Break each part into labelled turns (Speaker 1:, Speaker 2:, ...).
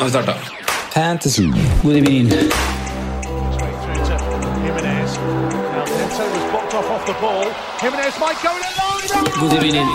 Speaker 1: Nå har vi starta. Fantasy. God evening.
Speaker 2: Jimenez. Now Neto was blocked off off the ball. Jimenez might go in alone.
Speaker 1: God evening.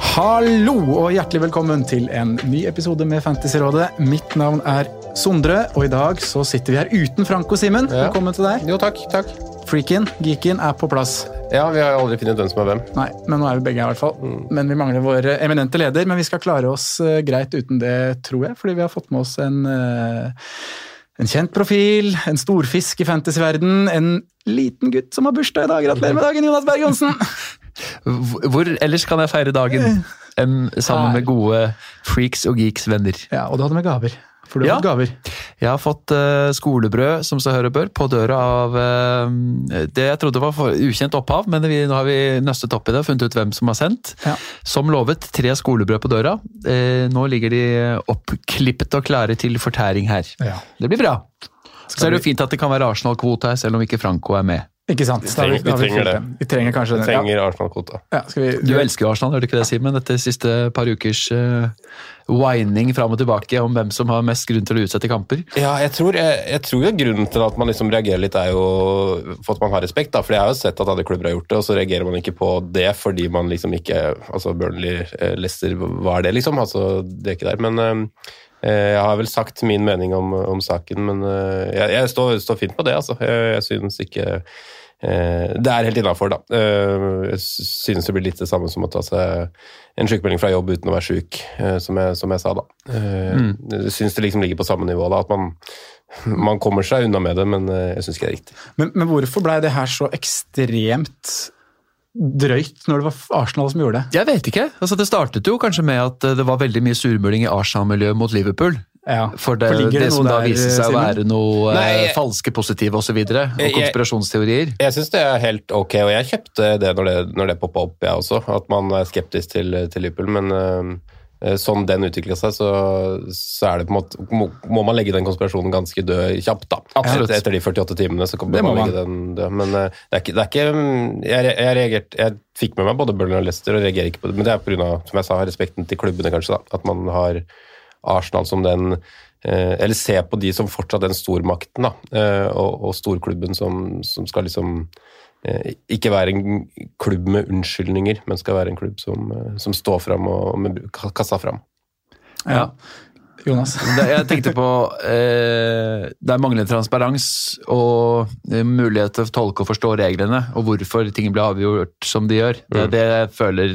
Speaker 3: Hallo og hjertelig velkommen til en ny episode med Fantasyrådet. Mitt navn er Sondre, og i dag så sitter vi her uten Frank og Simen. Velkommen til deg.
Speaker 4: Jo, takk. takk.
Speaker 3: Freaken, geeken, er på plass.
Speaker 4: Ja, Vi har aldri funnet hvem som er hvem.
Speaker 3: Nei, men nå er vi begge her i hvert fall. Men vi mangler vår eh, eminente leder. Men vi skal klare oss uh, greit uten det, tror jeg. Fordi vi har fått med oss en, uh, en kjent profil, en storfisk i fantasyverden, en liten gutt som har bursdag i dag. Gratulerer med dagen, Jonas Berg Johnsen!
Speaker 5: Hvor ellers kan jeg feire dagen enn sammen
Speaker 3: Her.
Speaker 5: med gode freaks og geeks venner?
Speaker 3: Ja, Og du hadde med gaver. For du har
Speaker 5: Ja.
Speaker 3: fått gaver.
Speaker 5: Jeg har fått uh, skolebrød, som seg hør bør, på døra av uh, det jeg trodde var for ukjent opphav, men vi, nå har vi nøstet opp i det og funnet ut hvem som har sendt.
Speaker 3: Ja.
Speaker 5: Som lovet, tre skolebrød på døra. Uh, nå ligger de oppklippet og klare til fortæring her.
Speaker 3: Ja.
Speaker 5: Det blir bra. Så er det jo fint at det kan være Arsenal-kvote her, selv om ikke Franco er med.
Speaker 3: Ikke sant? Vi
Speaker 4: trenger- vi trenger det.
Speaker 3: Vi trenger kanskje det.
Speaker 4: Trenger Arsenal-kvota.
Speaker 3: Ja. Vi,
Speaker 5: Du elsker jo Arsenal, gjør du ikke det, Simen? Dette siste par ukers uh, whining fram og tilbake om hvem som har mest grunn til å utsette kamper.
Speaker 4: Ja, jeg tror, jeg, jeg tror jo grunnen til at man liksom reagerer litt, er jo for at man har respekt. da, For jeg har jo sett at andre klubber har gjort det, og så reagerer man ikke på det fordi man liksom ikke altså Burnley, eh, Leicester, hva er det, liksom? altså Det er ikke der. Men eh, jeg har vel sagt min mening om, om saken, men eh, jeg, jeg står, står fint på det, altså. Jeg, jeg synes ikke eh, Det er helt innafor, da. Eh, Jeg synes det blir litt det samme som å ta seg en sykemelding fra jobb uten å være syk, eh, som jeg, som jeg sa, da. Eh, Jeg synes det liksom ligger på samme nivå, da. At man, man kommer seg unna med det, men eh, jeg syns ikke det er riktig.
Speaker 3: Men, men hvorfor blei det her så ekstremt drøyt når det var Arsenal som gjorde det?
Speaker 5: Jeg vet ikke. altså Det startet jo kanskje med at eh, det var veldig mye surmuling i Arsenal-miljøet mot Liverpool.
Speaker 3: Ja.
Speaker 5: For det,
Speaker 3: For
Speaker 5: det,
Speaker 3: det
Speaker 5: som da viste seg å være noe eh,
Speaker 4: Nei, jeg-
Speaker 5: falske positive osv. Og,
Speaker 4: videre, og
Speaker 5: konspirasjonsteorier.
Speaker 4: Jeg syns det er helt ok, og jeg kjøpte det når det, når det poppa opp, jeg også. At man er skeptisk til, til Liverpool. Men øh, sånn den utvikla seg, så, så er det på en måte må, må man legge den konspirasjonen ganske død kjapt, da.
Speaker 5: Absolutt.
Speaker 4: Etter, etter de 48 timene så kan
Speaker 3: man,
Speaker 4: man legge den død. Men uh, det er ikke, det er ikke jeg, jeg, reagerte, jeg fikk med meg både Burnley og Leicester og reagerer ikke på det. Men det er pga. som jeg sa, respekten til klubbene, kanskje. da, At man har Arsenal som den uh, Eller se på de som fortsatt den stormakten, da. Uh, Og, og storklubben som, som skal liksom ikke være en klubb med unnskyldninger, men skal være en klubb som, eh, som står fram og med ka- kassa fram.
Speaker 3: Ja. Jonas?
Speaker 5: Jeg tenkte på eh, Det er manglende transparens og eh, mulighet til å tolke og forstå reglene, og hvorfor ting blir avgjort som de gjør. Det er det jeg føler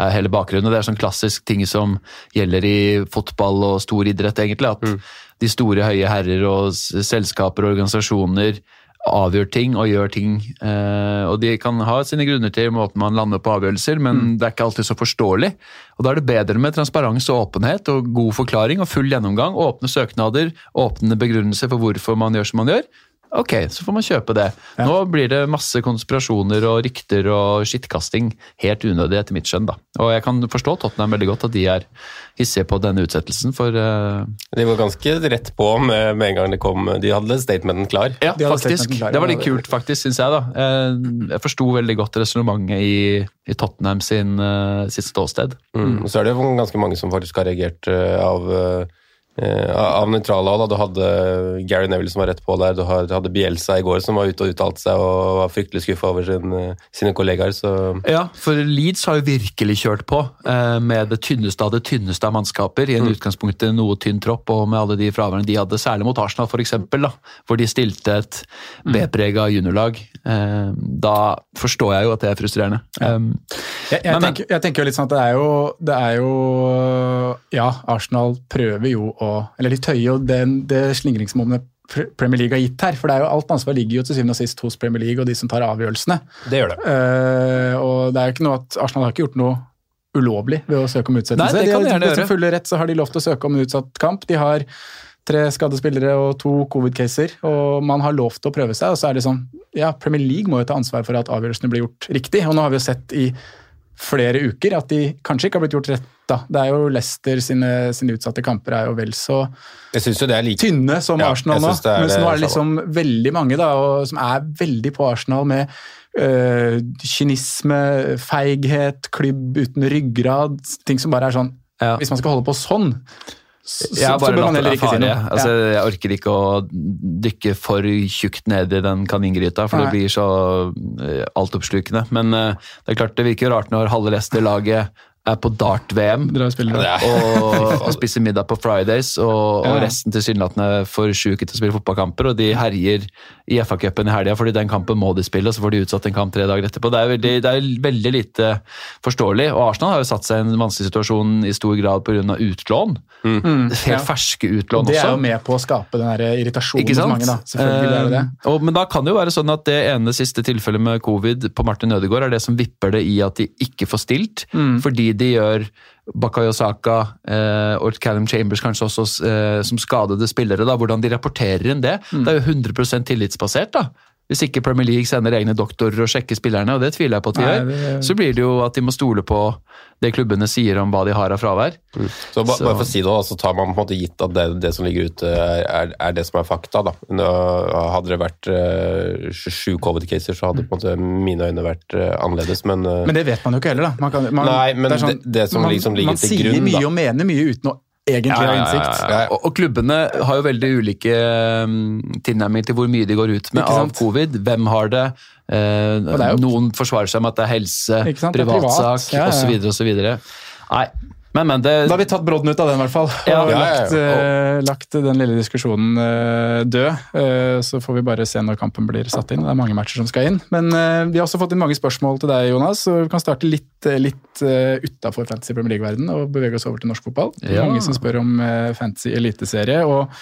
Speaker 5: er hele bakgrunnen. Det er sånn klassisk ting som gjelder i fotball og stor idrett, egentlig. At de store, høye herrer og selskaper og organisasjoner avgjør ting og gjør ting. Eh, og de kan ha sine grunner til måten man lander på avgjørelser, men det er ikke alltid så forståelig. Og da er det bedre med transparens og åpenhet og god forklaring og full gjennomgang. Åpne søknader, åpne begrunnelser for hvorfor man gjør som man gjør. Ok, så får man kjøpe det. Nå blir det masse konspirasjoner og rykter og skittkasting. Helt unødig etter mitt skjønn, da. Og jeg kan forstå Tottenham veldig godt at de er hissige på denne utsettelsen, for uh...
Speaker 4: De var ganske rett på med, med en gang det kom De hadde statementen klar.
Speaker 5: Ja, faktisk.
Speaker 3: klar,
Speaker 5: Det var litt kult, faktisk, syns jeg. da. Eh, Jeg forsto veldig godt resonnementet i, i Tottenham sin, eh, sitt ståsted.
Speaker 4: Mm. Og så er det jo ganske mange som faktisk har reagert av, av nøytrale hold. Du hadde Gary Neville som var rett på der, du hadde Bielsa i går som var ute og uttalte seg og var fryktelig skuffa over sin, eh, sine kollegaer. så...
Speaker 5: Ja, for Leeds har jo virkelig kjørt på eh, med det tynneste av det tynneste av mannskaper. I en utgangspunktet noe tynn tropp, og med alle de fraværene de hadde, særlig mot Arsenal f.eks., hvor de stilte et B-prega juniorlag. Eh, da forstår jeg jo at det er frustrerende. Um,
Speaker 3: Jeg, jeg,
Speaker 5: Men-
Speaker 3: tenker, jeg tenker jo litt sånn at det er jo, det er jo Ja, Arsenal prøver jo å Eller de tøyer jo den, det slingringsmonnet Premier League har gitt her. For det er jo alt ansvar ligger jo til syvende og sist hos Premier League og de som tar avgjørelsene.
Speaker 4: Det gjør det.
Speaker 3: Uh, og det er jo ikke noe at Arsenal har ikke gjort noe ulovlig ved å søke om utsettelse.
Speaker 5: Nei, det kan de gjerne
Speaker 3: de,
Speaker 5: gjøre.
Speaker 3: fulle rett så har de lov til å søke om utsatt kamp. De har tre skadde spillere og to covid-caser, og man har lov til å prøve seg. Og så er det sånn, ja, Premier League må jo ta ansvar for at avgjørelsene blir gjort riktig. Og nå har vi jo sett i flere uker at de kanskje ikke har blitt gjort rett. Da. Det er jo Leicester sine, sine utsatte kamper er jo vel så
Speaker 4: Jeg jo det er like
Speaker 3: tynne som
Speaker 4: Ja,
Speaker 3: Arsenal nå. Mens nå er det liksom veldig mange da, og, som er veldig på Arsenal med øh, kynisme, feighet, klubb uten ryggrad. Ting som bare er sånn
Speaker 5: Ja.
Speaker 3: Hvis man skal holde på sånn, så,
Speaker 5: Jeg har bare latt det
Speaker 3: si
Speaker 5: Altså,
Speaker 3: Ja.
Speaker 5: Jeg orker ikke å dykke for tjukt ned i den kaningryta, for
Speaker 3: Nei.
Speaker 5: det blir så eh, altoppslukende. Men uh, det er klart det virker rart når halve Leicester-laget er på dart-VM og, og spiser middag på Fridays, og, og resten tilsynelatende for sjuke til å spille fotballkamper, og de herjer i FA-cupen i helga fordi den kampen må de spille, og så får de utsatt en kamp tre dager etterpå. Det er, veldig, det er veldig lite forståelig, og Arsenal har jo satt seg i en vanskelig situasjon i stor grad pga. utlån. Helt
Speaker 3: Ja.
Speaker 5: ferske utlån også.
Speaker 3: Det er jo med på å skape den irritasjonen hos mange. da. Selvfølgelig er det det.
Speaker 5: Eh, og, men da kan det jo være sånn at det ene siste tilfellet med covid på Martin Ødegaard er det som vipper det i at de ikke får stilt,
Speaker 3: Mm.
Speaker 5: fordi de gjør Bakayo Saka eh, og Callum Chambers kanskje også eh, som skadede spillere. da, Hvordan de rapporterer inn det.
Speaker 3: Mm.
Speaker 5: Det er jo 100% tillitsbasert. da. Hvis ikke Premier League sender egne doktorer og sjekker spillerne, og det tviler jeg på at de gjør,
Speaker 3: det-
Speaker 5: så blir det jo at de må stole på det klubbene sier om hva de har av fravær.
Speaker 4: Så, ba,
Speaker 5: Så-
Speaker 4: bare for å si det, da, så tar man på en måte gitt at det, det som ligger ute, er, er, er det som er fakta. da. Nå, hadde det vært eh, sju covid-caser, så hadde på en måte mine øyne vært uh, annerledes, men, uh,
Speaker 3: Men det vet man jo ikke heller, da. Man kan, man,
Speaker 4: Nei, men
Speaker 3: er sånn-
Speaker 4: det- det som
Speaker 3: man,
Speaker 4: liksom ligger
Speaker 3: man sier mye og mener mye uten å egentlig ha innsikt.
Speaker 4: ja.
Speaker 5: Og, og klubbene har jo veldig ulike um, tilnærminger til hvor mye de går ut med av covid. Hvem har det? Eh,
Speaker 3: det jo-
Speaker 5: Noen forsvarer seg med at det er helse, privatsak
Speaker 3: privat. Ja, ja.
Speaker 5: osv. osv. Nei, men, men det
Speaker 3: Da har vi tatt brodden ut av den, i hvert fall.
Speaker 5: Ja.
Speaker 3: og
Speaker 4: Ja, ja,
Speaker 3: lagt, eh, lagt den lille diskusjonen eh, død. Eh, så får vi bare se når kampen blir satt inn. Det er mange matcher som skal inn. Men vi har også fått inn mange spørsmål til deg, Jonas. Så vi kan starte litt, litt utafor Fantasy Premier League-verden og bevege oss over til norsk fotball. Mange som spør om Fantasy eliteserie. Og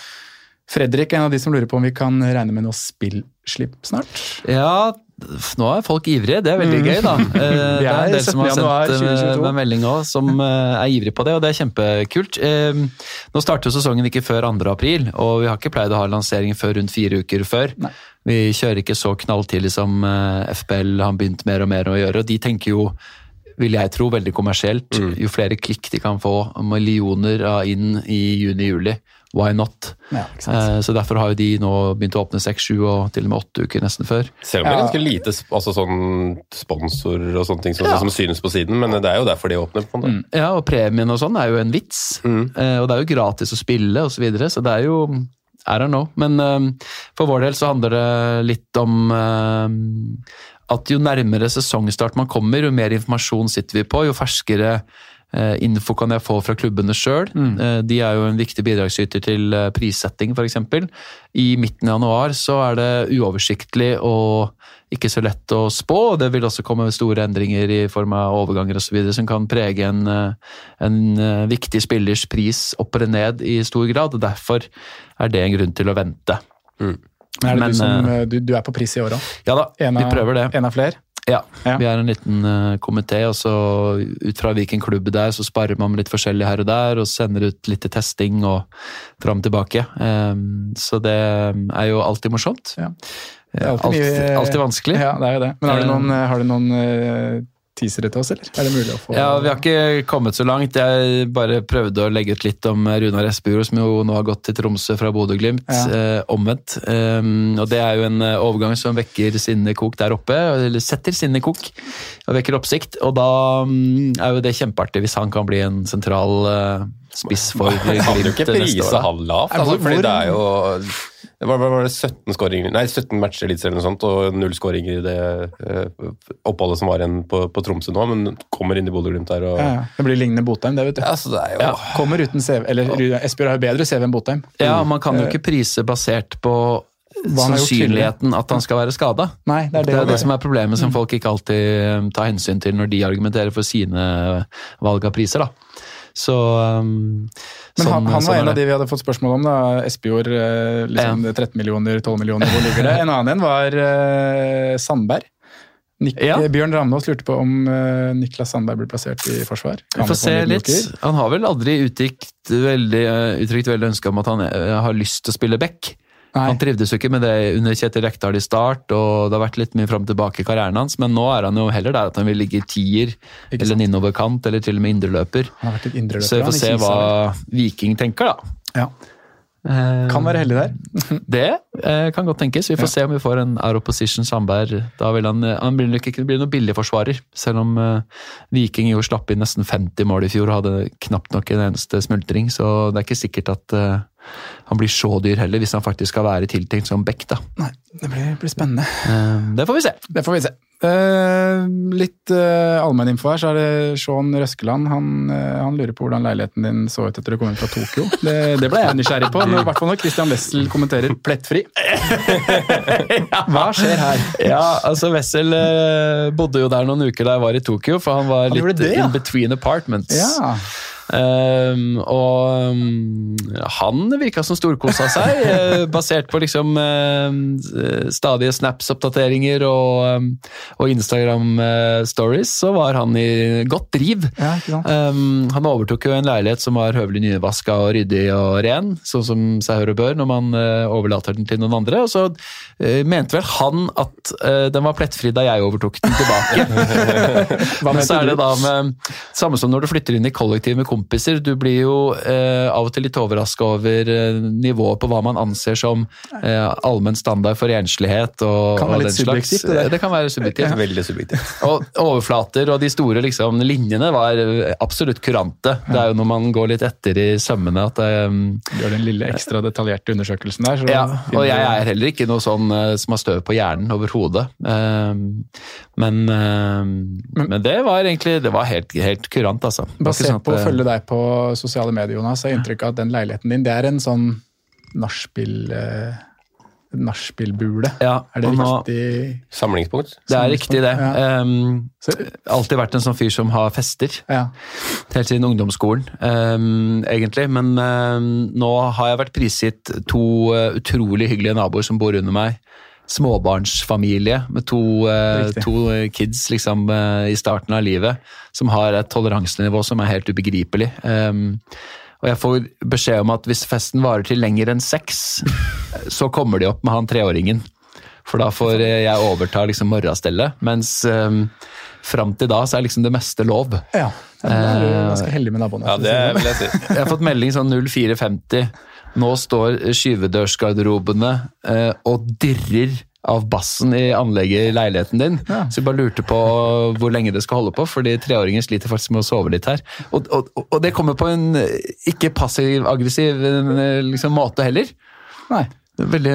Speaker 3: Fredrik er en av de som lurer på om vi kan regne med noe spillslipp snart.
Speaker 5: Ja, nå er folk ivrige. Det er veldig gøy, da. Eh, Det er en del som har sendt eh,
Speaker 3: 2022.
Speaker 5: meg melding òg, som eh, er ivrig på det, og det er kjempekult. Nå starter jo sesongen ikke før 2. april, og vi har ikke pleid å ha lansering før rundt fire uker før.
Speaker 3: Nei.
Speaker 5: Vi kjører ikke så knalltidlig som FBL har begynt mer og mer å gjøre, og de tenker jo vil jeg tro, veldig kommersielt. Jo flere klikk de kan få, millioner inn i juni-juli, why not?
Speaker 3: Ja.
Speaker 5: Eh, Så Derfor har jo de nå begynt å åpne seks, sju og til og med åtte uker nesten før.
Speaker 4: Selv om det er ganske lite altså sånn sponsorer og sånne ting som,
Speaker 5: Ja.
Speaker 4: som synes på siden, men det er jo derfor de åpner. på en mm.
Speaker 5: Ja, og premien og sånn er jo en vits. Eh, og det er jo gratis å spille og så videre, så det er jo I don't know. Men eh, for vår del så handler det litt om eh, at jo nærmere sesongstart man kommer, jo mer informasjon sitter vi på, jo ferskere info kan jeg få fra klubbene sjøl. De er jo en viktig bidragsyter til eh, prissetting, f.eks. I midten av januar så er det uoversiktlig og ikke så lett å spå. Det vil også komme store endringer i form av overganger osv. som kan prege en, eh, en eh, viktig spillers pris opp eller ned i stor grad. og Derfor er det en grunn til å vente.
Speaker 3: Men er det
Speaker 5: men,
Speaker 3: du som
Speaker 5: eh,
Speaker 3: eh, du, du er på pris i år òg?
Speaker 5: Ja da, vi prøver det.
Speaker 3: En av flere?
Speaker 5: Ja,
Speaker 3: Ja.
Speaker 5: vi er en liten uh, komité, og så ut fra hvilken klubb det er, så sparer man litt forskjellig her og der, og sender ut litt til testing og fram og tilbake. Um, så det er jo alltid morsomt.
Speaker 3: Ja.
Speaker 5: Eh,
Speaker 3: alltid
Speaker 5: Alt,
Speaker 3: mye-
Speaker 5: alltid vanskelig.
Speaker 3: Ja, det er jo det. Men har du
Speaker 5: Eh,
Speaker 3: noen, har du noen eh, teasere til oss, eller? Er det mulig å få
Speaker 5: Ja, Vi har ikke kommet så langt. Jeg bare prøvde å legge ut litt om Runar Espejord, som jo nå har gått til Tromsø fra Bodø-Glimt.
Speaker 3: Ja.
Speaker 5: Eh, omvendt. Um, og Det er jo en eh, overgang som vekker sinnekok der oppe. Eller setter sinnekok og vekker oppsikt. Og da um, er jo det kjempeartig hvis han kan bli en sentral uh, spiss for
Speaker 4: Man kan jo
Speaker 5: Glimt
Speaker 4: ikke
Speaker 5: neste
Speaker 4: prise
Speaker 5: år.
Speaker 4: han lavt, altså, fordi det er jo det var, var det 17, skåringer, nei, 17 matcher i Eliteserien eller noe sånt, og null skåringer i det eh, oppholdet som var igjen på, på Tromsø nå, men kommer inn i Bodø-Glimt der og
Speaker 3: ja, ja. Det blir lignende Botheim, det, vet du.
Speaker 4: Ja, det er jo
Speaker 5: Ja.
Speaker 3: Kommer uten CV Eller Espejord har jo bedre CV enn Botheim.
Speaker 5: Ja, Man kan jo ikke prise basert på sannsynligheten at han skal være skada.
Speaker 3: Det er det.
Speaker 5: Det er det som er problemet, som folk ikke alltid eh, tar hensyn til når de argumenterer for sine valg av priser. da. Så um,
Speaker 3: Men
Speaker 5: sånn,
Speaker 3: han, han
Speaker 5: sånn
Speaker 3: var
Speaker 5: er
Speaker 3: en av de vi hadde fått spørsmål om. da, Espejord. liksom ja. 13 millioner, 12 millioner, hvor ligger det? En annen en var uh, Sandberg. Nik
Speaker 5: Ja.
Speaker 3: Bjørn Ramnås lurte på om uh, Niklas Sandberg blir plassert i forsvar.
Speaker 5: Vi får se litt. Han har vel aldri uttrykt veldig, uh, uttrykt veldig ønske om at han eh, har lyst til å spille back.
Speaker 3: Nei.
Speaker 5: Han trivdes jo ikke med det under Kjetil Rekdal i start, og det har vært litt mye fram og tilbake i karrieren hans, men nå er han jo heller der at han vil ligge i tier,
Speaker 3: Ikke
Speaker 5: eller en innoverkant, eller til og med indreløper.
Speaker 3: Indreløper.
Speaker 5: Så vi får se hva Viking tenker, da.
Speaker 3: Ja. Kan være heldig der.
Speaker 5: Det eh, kan godt tenkes. Vi får se om vi får en out of position Sandberg. Da vil han, eh, han blir nok ikke bli noen billig forsvarer, selv om eh, Viking jo slapp inn nesten 50 mål i fjor og hadde knapt nok en eneste smultring, så det er ikke sikkert at eh, han blir så dyr heller, hvis han faktisk skal være tiltenkt som back. da.
Speaker 3: Nei, det blir, blir spennende.
Speaker 5: Uh, det får vi se.
Speaker 3: Det får vi se. Uh, litt uh, allmenninfo her, så er det Sean Røskeland. Han, uh, han lurer på hvordan leiligheten din så ut etter du kom inn fra Tokyo. Det, det ble jeg nysgjerrig på, i hvert fall når Christian Wessel kommenterer 'plettfri'. Hva skjer her?
Speaker 5: Ja, altså Wessel uh, bodde jo der noen uker da jeg var i Tokyo, for han var
Speaker 3: Han
Speaker 5: litt
Speaker 3: det, ja.
Speaker 5: in between apartments.
Speaker 3: Ja,
Speaker 5: Ehm, og um, han virka som storkosa seg, uh, basert på liksom uh, stadige Snaps-oppdateringer og, um, og Instagram-stories, så var han i godt driv.
Speaker 3: ja?
Speaker 5: Um, han overtok jo en leilighet som var høvelig nyvaska og ryddig og ren, sånn som seg hør og bør når man uh, overlater den til noen andre. Og så eh, mente vel han at eh, den var plettfri da jeg overtok den tilbake. Men så er det da med Samme som når du flytter inn i kollektiv med kompiser. Du blir jo eh, av og til litt overraska over eh, nivået på hva man anser som eh, allmenn standard for enslighet. Og,
Speaker 3: Kan være
Speaker 5: og
Speaker 3: litt
Speaker 5: slags.
Speaker 3: subjektivt, det der.
Speaker 5: Det kan være subjektivt.
Speaker 4: veldig subjektivt.
Speaker 5: Og overflater og de store liksom, linjene var eh, absolutt kurante. Det er jo når man går litt etter i sømmene at det um,
Speaker 3: Gjør den lille ekstra detaljerte undersøkelsen der. Så
Speaker 5: ja, og jeg er heller ikke noe sånn eh, som har støv på hjernen overhodet. Um, men, um, men det var egentlig det var helt, helt kurant, altså.
Speaker 3: Basert
Speaker 5: sånn
Speaker 3: på å
Speaker 5: følge
Speaker 3: følge deg på sosiale medier, Jonas, så har jeg inntrykk av at den leiligheten din det er en sånn nachspiel... eh, Nachspielbule.
Speaker 5: Ja,
Speaker 3: Er det riktig?
Speaker 4: Samlingspunkt.
Speaker 5: Det er riktig, det.
Speaker 3: Ja.
Speaker 5: Um, alltid vært en sånn fyr som har fester.
Speaker 3: ja.
Speaker 5: Helt siden ungdomsskolen, um, egentlig. Men um, nå har jeg vært prisgitt to uh, utrolig hyggelige naboer som bor under meg. Småbarnsfamilie med to, uh, to uh, kids liksom, uh, i starten av livet, som har et toleransenivå som er helt ubegripelig. Um, og jeg får beskjed om at hvis festen varer til lenger enn seks, så kommer de opp med han treåringen. For da får eh, jeg overta liksom morgenstellet. Mens um, fram til da så er liksom det meste lov.
Speaker 3: ja. ja da er du ganske heldig med naboene.
Speaker 4: Ja, det
Speaker 3: sånn.
Speaker 4: vil jeg si.
Speaker 5: Jeg har fått melding sånn 0450. Nå står skyvedørsgarderobene eh, og dirrer av bassen i anlegget i leiligheten din.
Speaker 3: Ja.
Speaker 5: Så jeg bare lurte på hvor lenge det skal holde på, fordi treåringer sliter faktisk med å sove litt her. Og, og, og det kommer på en ikke passiv-aggressiv eh, liksom, måte heller.
Speaker 3: Nei.
Speaker 5: Veldig,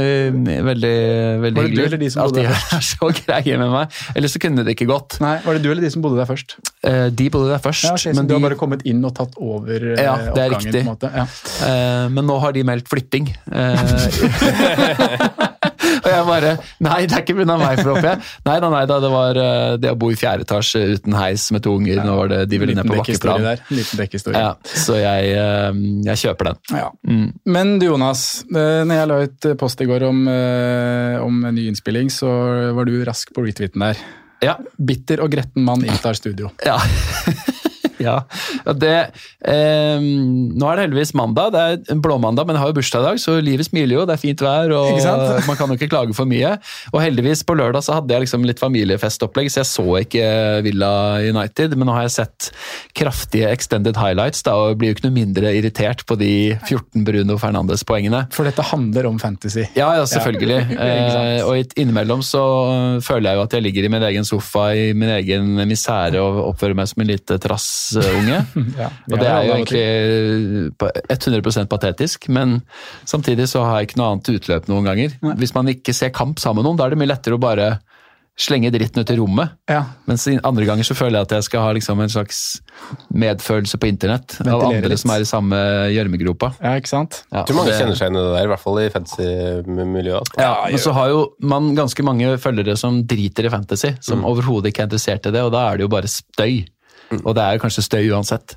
Speaker 5: veldig, veldig
Speaker 3: Var det du eller de som bodde der først?
Speaker 5: er så greie med meg. Ellers så kunne det ikke gått.
Speaker 3: Nei, Var det du eller de som bodde der først?
Speaker 5: Eh, De bodde der først,
Speaker 3: Ja, okay,
Speaker 5: men
Speaker 3: Du
Speaker 5: de
Speaker 3: har bare kommet inn og tatt over eh,
Speaker 5: Ja, det er
Speaker 3: oppgangen?
Speaker 5: riktig.
Speaker 3: på en måte. Ja.
Speaker 5: Eh, men nå har de meldt flytting. Jeg bare Nei, det er ikke pga. meg, håper jeg. Nei da, nei da, det var eh, det å bo i fjerde etasje uten heis med to unger. Nå var det de ville ned på bakkeplan.
Speaker 3: der. Liten bekkehistorie.
Speaker 5: Ja, så jeg, eh, jeg kjøper den.
Speaker 3: Ja.
Speaker 5: Mm.
Speaker 3: Men du Jonas, eh, når jeg la ut post i går om, om en ny innspilling, så var du rask på retweeten der.
Speaker 5: Ja.
Speaker 3: Bitter og gretten mann inntar studio.
Speaker 5: ja. ja. Det, eh, nå er det heldigvis mandag, det er en blåmandag, men jeg har jo bursdag i dag, så livet smiler jo, det er fint vær, og man kan jo ikke klage for mye. Og heldigvis på lørdag så hadde jeg liksom litt familiefestopplegg, så jeg så ikke Villa United, men nå har jeg sett kraftige extended highlights, da, og blir jo ikke noe mindre irritert på de 14 Bruno Fernandes-poengene.
Speaker 3: For dette handler om fantasy.
Speaker 5: Ja, ja, selvfølgelig. Eh, og innimellom så føler jeg jo at jeg ligger i min egen sofa i min egen misere og oppfører meg som en lite trassunge.
Speaker 3: Ja,
Speaker 5: og det er jo egentlig 100% patetisk, men samtidig så har jeg ikke noe annet utløp noen ganger. Hvis man ikke ser kamp sammen med noen, da er det mye lettere å bare slenge dritten ut i rommet.
Speaker 3: Ja,
Speaker 5: Mens andre ganger så føler jeg at jeg skal ha liksom en slags medfølelse på internett av andre
Speaker 3: litt.
Speaker 5: som er i samme gjørmegropa.
Speaker 3: ja, ikke sant?
Speaker 5: Ja,
Speaker 4: Jeg tror mange
Speaker 5: det-
Speaker 4: kjenner seg igjen i det der, i hvert fall i fantasy-miljøet. altså.
Speaker 5: Ja, men så har jo man ganske mange følgere som driter i fantasy, som
Speaker 3: Mm.
Speaker 5: overhodet ikke er interessert i det, og da er det jo bare støy. Og det er kanskje støy uansett.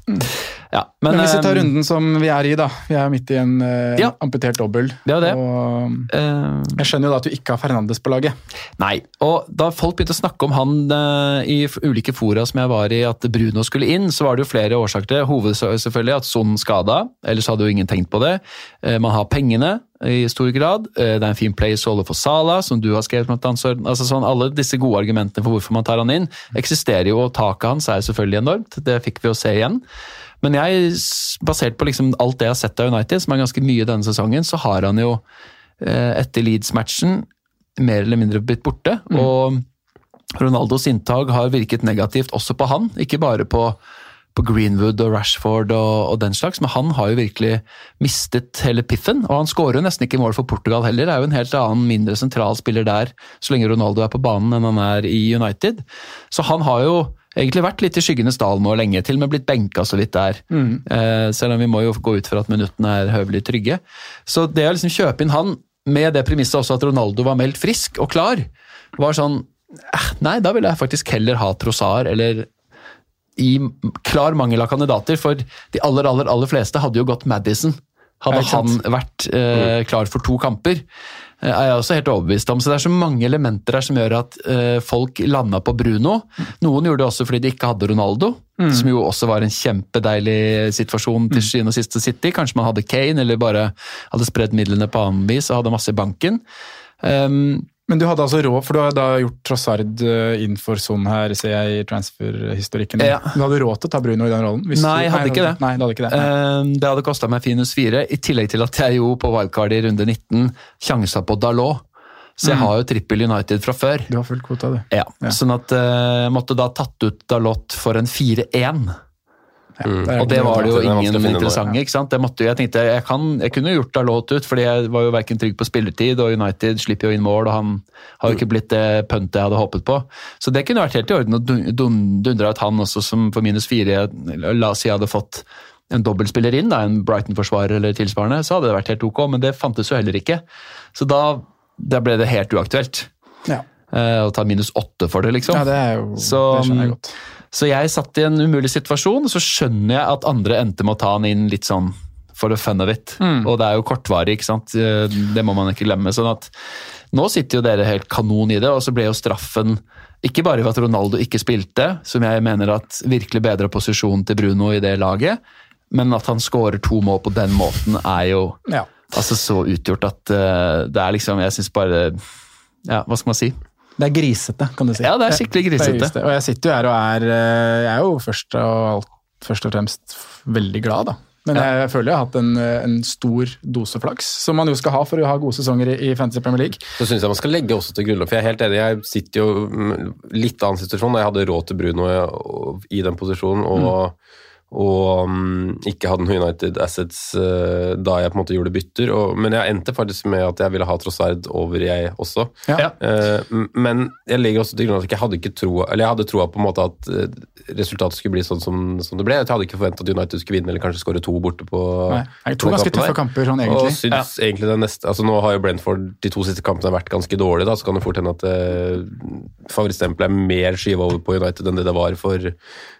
Speaker 5: Ja, men,
Speaker 3: Mm. Men hvis vi tar
Speaker 5: eh,
Speaker 3: runden som vi er i, da. Vi er midt i en eh,
Speaker 5: Ja.
Speaker 3: amputert dobbel.
Speaker 5: Det er det.
Speaker 3: Og
Speaker 5: eh,
Speaker 3: jeg skjønner jo da at du ikke har Fernandes på laget.
Speaker 5: Nei, og da folk begynte å snakke om han i ulike fora som jeg var i, at Bruno skulle inn, så var det jo flere årsaker til. Hoved selvfølgelig at Son skada, ellers hadde jo ingen tenkt på det. Man har pengene i stor grad. Eh, Det er en fin placeholder for Sala, som du har skrevet blant annet. Altså sånn, alle disse gode argumentene for hvorfor man tar han inn, eksisterer jo, og taket hans er selvfølgelig enormt. Det fikk vi jo se igjen. Men jeg, basert på liksom alt det jeg har sett av United, som er ganske mye denne sesongen, så har han jo eh, etter Leeds-matchen mer eller mindre blitt borte. Og Ronaldos inntag har virket negativt også på han, ikke bare på, på Greenwood og Rashford og, og den slags, men han har jo virkelig mistet hele piffen. Og han skårer jo nesten ikke mål for Portugal heller, det er jo en helt annen, mindre sentral spiller der så lenge Ronaldo er på banen enn han er i United. Så han har jo egentlig vært litt i skyggenes dal nå lenge, til og med blitt benka så vidt der. Eh, selv om vi må jo gå ut fra at minuttene er høvelig trygge. Så det å liksom kjøpe inn han, med det premisset også at Ronaldo var meldt frisk og klar, var sånn eh, Nei, da ville jeg faktisk heller ha Trossar eller i klar mangel av kandidater, for de aller, aller, aller fleste hadde jo gått Madison. Hadde han vært eh, klar for to kamper, eh, er jeg også helt overbevist om. Så det er så mange elementer her som gjør at eh, folk landa på Bruno. Noen gjorde det også fordi de ikke hadde Ronaldo, som jo også var en kjempedeilig situasjon til syvende og siste City. Kanskje man hadde Kane, eller bare hadde spredd midlene på annen vis og hadde masse i banken. Um,
Speaker 3: Men du hadde altså råd, for du har da gjort Trossard eh, inn for Son her, ser jeg i transferhistorikken.
Speaker 5: Ja.
Speaker 3: Du hadde råd til å ta Bruno i den rollen?
Speaker 5: Nei, jeg hadde ikke det.
Speaker 3: Nei, hadde ikke det. Nei.
Speaker 5: Eh, Det hadde kosta meg finus fire, i tillegg til at jeg jo på wildcard i runde 19 sjansa på Dalot. Så jeg har jo trippel United fra før.
Speaker 3: Du har full kvota, du.
Speaker 5: Ja,
Speaker 3: Ja.
Speaker 5: Sånn at jeg jeg måtte da tatt ut Dalot for en 4-1.
Speaker 3: Det er
Speaker 5: Og det var det jo
Speaker 4: Det
Speaker 5: ingen interessante. ikke sant? Måtte, jo- jeg tenkte jeg, kan, jeg kunne gjort Dalot ut, fordi jeg var jo verken trygg på spilletid, og United slipper jo inn mål, og han har jo ikke blitt det puntet jeg hadde håpet på. Så det kunne vært helt i orden å dun- dun- dundre ut han også som for minus fire. La oss si jeg hadde fått en dobbeltspiller inn, da, en Brighton-forsvarer eller tilsvarende, så hadde det vært helt ok, men det fantes jo heller ikke. Så da, da ble det helt uaktuelt
Speaker 3: Ja.
Speaker 5: Uh, å ta minus åtte for det, liksom.
Speaker 3: ja, det er jo
Speaker 5: Så,
Speaker 3: Det skjønner jeg godt.
Speaker 5: Så jeg satt i en umulig situasjon, og så skjønner jeg at andre endte med å ta han inn litt sånn for the fun of it. Og det er jo kortvarig, ikke sant. Eh, Det må man ikke glemme. sånn at nå sitter jo dere helt kanon i det, og så ble jo straffen ikke bare ved at Ronaldo ikke spilte, som jeg mener at virkelig bedra posisjonen til Bruno i det laget, men at han skårer to mål på den måten er jo
Speaker 3: Ja.
Speaker 5: altså så utgjort at uh, det er liksom Jeg syns bare Ja, hva skal man si?
Speaker 3: Det er grisete, kan du si.
Speaker 5: Ja, det er skikkelig
Speaker 3: Det er
Speaker 5: grisete.
Speaker 3: grisete. Og jeg sitter jo her og er eh, Jeg er jo først og, alt, først og fremst veldig glad, da. Men jeg, jeg føler jeg har hatt en, eh, en stor dose flaks, som man jo skal ha for å ha gode sesonger i, i Fantasy Premier League.
Speaker 4: Så syns jeg man skal legge også til Grunnlov, for jeg er helt enig, jeg sitter jo mm, litt annen situasjon. da Jeg hadde råd til Bruno i- den posisjonen, og, og um, ikke hadde noen United Assets uh, da jeg på en måte gjorde bytter. Og, men jeg endte faktisk med at jeg ville ha Trossard over jeg også.
Speaker 3: Ja.
Speaker 4: Uh, men jeg legger også til grunn at jeg hadde ikke tro, Eller jeg hadde troa på en måte at eh, resultatet skulle bli sånn som, som det ble. Jeg hadde ikke forventa at United skulle vinne eller kanskje skåre to borte på
Speaker 3: Nei, det to
Speaker 4: på
Speaker 3: ganske tøffe kamper sånn
Speaker 4: Og
Speaker 3: egentlig.
Speaker 4: ja. egentlig det neste altså Nå har jo Brentford de to siste kampene vært ganske dårlige, da, så kan det fort hende at uh, favorittstempelet er mer skyva over på United enn det det var for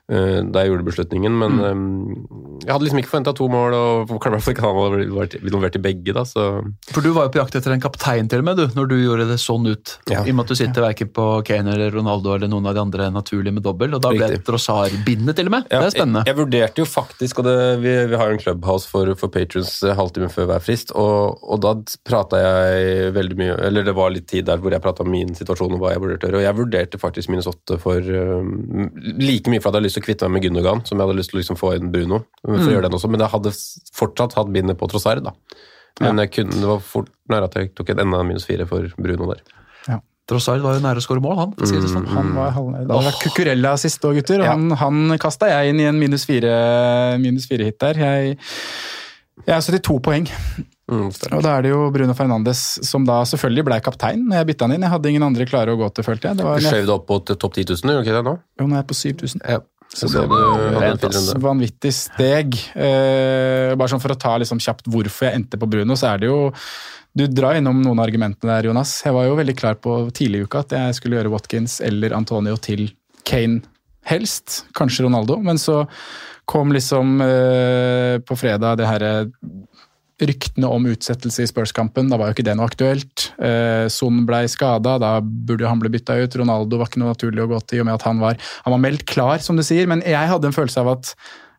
Speaker 4: da jeg gjorde beslutningen. Men
Speaker 3: Mm.
Speaker 4: eh, Jeg hadde liksom ikke forventa to mål, og kan hadde vært involvert i begge. da, så...
Speaker 5: For du var jo på jakt etter en kaptein til og med, du, når du gjorde det sånn ut.
Speaker 4: Ja.
Speaker 5: I og med at du sitter verken på Kane eller Ronaldo eller noen av de andre naturlige med dobbel, og da ble
Speaker 4: Riktig.
Speaker 5: Trossard-bindet til og med.
Speaker 4: Ja,
Speaker 5: det er spennende.
Speaker 4: Jeg, jeg vurderte jo faktisk, og det, vi, vi har jo en clubhouse for, for patrons eh, halvtime før hver frist, og, og da prata jeg veldig mye Eller det var litt tid der hvor jeg prata om min situasjon og hva jeg vurderte å gjøre, og jeg vurderte faktisk minus åtte for um, like mye for at jeg hadde lyst til å kvitte meg med Gundogan, som jeg hadde lyst til å liksom få inn Bruno, for å gjøre den også, men jeg hadde fortsatt hatt bindet på Trossard, da. Men jeg kunne, det var fort nære at jeg tok et enda minus fire for Bruno der.
Speaker 5: Trossard var jo nære å skåre mål, han. det sånn.
Speaker 3: Han var halv... Det var Cucurella sist òg, gutter. Og han, han kasta jeg inn i en minus fire, minus fire hit der. Jeg, jeg er 72 poeng.
Speaker 4: Mm.
Speaker 3: Og da er det jo Bruno Fernandes som da selvfølgelig ble kaptein når jeg bytta han inn. Jeg hadde ingen andre klare å gå til, følte jeg. Det var
Speaker 4: Du skjøv det opp mot topp 10 000, gjorde du ikke det nå?
Speaker 3: Jo, nå er jeg på 7000.
Speaker 4: Ja. Så det, var et.
Speaker 3: Vanvittig steg. Eh, bare sånn For å ta liksom kjapt hvorfor jeg endte på Bruno, så er det jo Du drar innom noen av argumentene der, Jonas. Jeg var jo veldig klar på tidlig i uka at jeg skulle gjøre Watkins eller Antonio til Kane helst. Kanskje Ronaldo. Men så kom liksom eh, på fredag det herre ryktene om utsettelse i Spurs-kampen. Da var jo ikke det noe aktuelt. Eh, Son ble skada, da burde han bli bytta ut. Ronaldo var ikke noe naturlig å gå til i og med at han var, han var meldt klar, som du sier. Men jeg hadde en følelse av at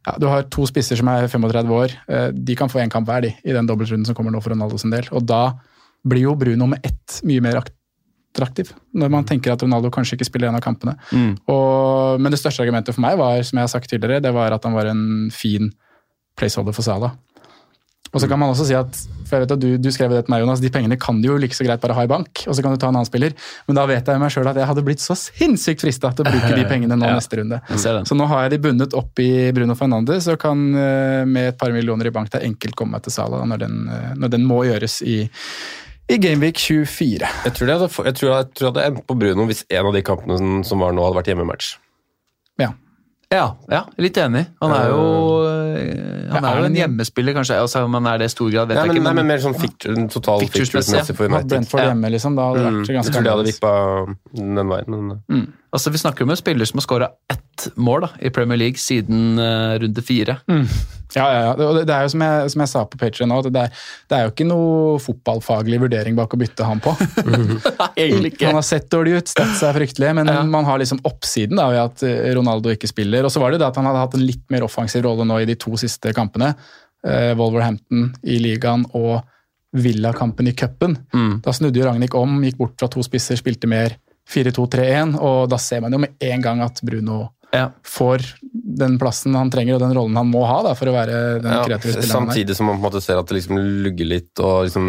Speaker 3: ja, du har to spisser som er 35 år. Eh, de kan få én kamp hver de, i den dobbeltrunden som kommer nå for Ronaldo sin del. Og da blir jo Bruno med ett mye mer attraktiv, når man tenker at Ronaldo kanskje ikke spiller en av kampene. Og, men det største argumentet for meg var, som jeg har sagt tidligere, det var at han var en fin placeholder for Salah. Og så kan man også si at, for jeg vet at du, du skrev det til meg, Jonas, de pengene kan du jo like så greit bare ha i bank, og så kan du ta en annen spiller. Men da vet jeg meg sjøl at jeg hadde blitt så sinnssykt frista til å bruke de pengene nå
Speaker 5: Ja.
Speaker 3: neste runde. Så nå har jeg de bundet opp i Bruno Fernandes og kan eh, med et par millioner i bank det er enkelt komme meg til Sala når den, eh, når den må gjøres i, i Gameweek 24.
Speaker 4: Jeg tror, det hadde, jeg, tror, jeg tror det hadde endt på Bruno hvis en av de kampene som- som var nå, hadde vært hjemmematch.
Speaker 3: Ja.
Speaker 5: Ja, ja, litt enig. Han er jo, eh, han
Speaker 3: Ja,
Speaker 5: er jo en hjemmespiller, kanskje. Altså, om han er det i stor grad, vet jeg
Speaker 4: men,
Speaker 5: ikke.
Speaker 4: nei,
Speaker 5: Men,
Speaker 4: men mer sånn fict- total
Speaker 5: Pictures-messig,
Speaker 4: for United.
Speaker 3: Brentford
Speaker 5: Ja.
Speaker 3: hjemme, liksom. Da hadde det
Speaker 4: Mm,
Speaker 3: vært
Speaker 4: jeg
Speaker 3: ganske
Speaker 4: tror de hadde vippa den veien. Men,
Speaker 5: altså, vi snakker om en spiller som har skåra ett mål da, i Premier League siden uh, runde fire.
Speaker 3: Ja, ja, ja. Det, det er jo som jeg, som jeg sa på Patreon nå, det det er jo ikke noe fotballfaglig vurdering bak å bytte han på.
Speaker 5: Egentlig ikke.
Speaker 3: Han har sett dårlig ut, stats er fryktelige, men
Speaker 5: Ja.
Speaker 3: man har liksom oppsiden da, ved at eh, Ronaldo ikke spiller. Og så var det det at han hadde hatt en litt mer offensiv rolle nå i de to siste kampene. Uh, Wolverhampton i ligaen og Villa-kampen i cupen.
Speaker 5: Mm.
Speaker 3: Da snudde jo Ragnhild om, gikk bort fra to spisser, spilte mer 4-2-3-1, og da ser man jo med en gang at Bruno
Speaker 5: Ja.
Speaker 3: får den plassen han trenger og den rollen han må ha da, for å være den
Speaker 4: ja,
Speaker 3: kreative spilleren er.
Speaker 4: samtidig som man på en måte ser at det liksom lugger litt, og liksom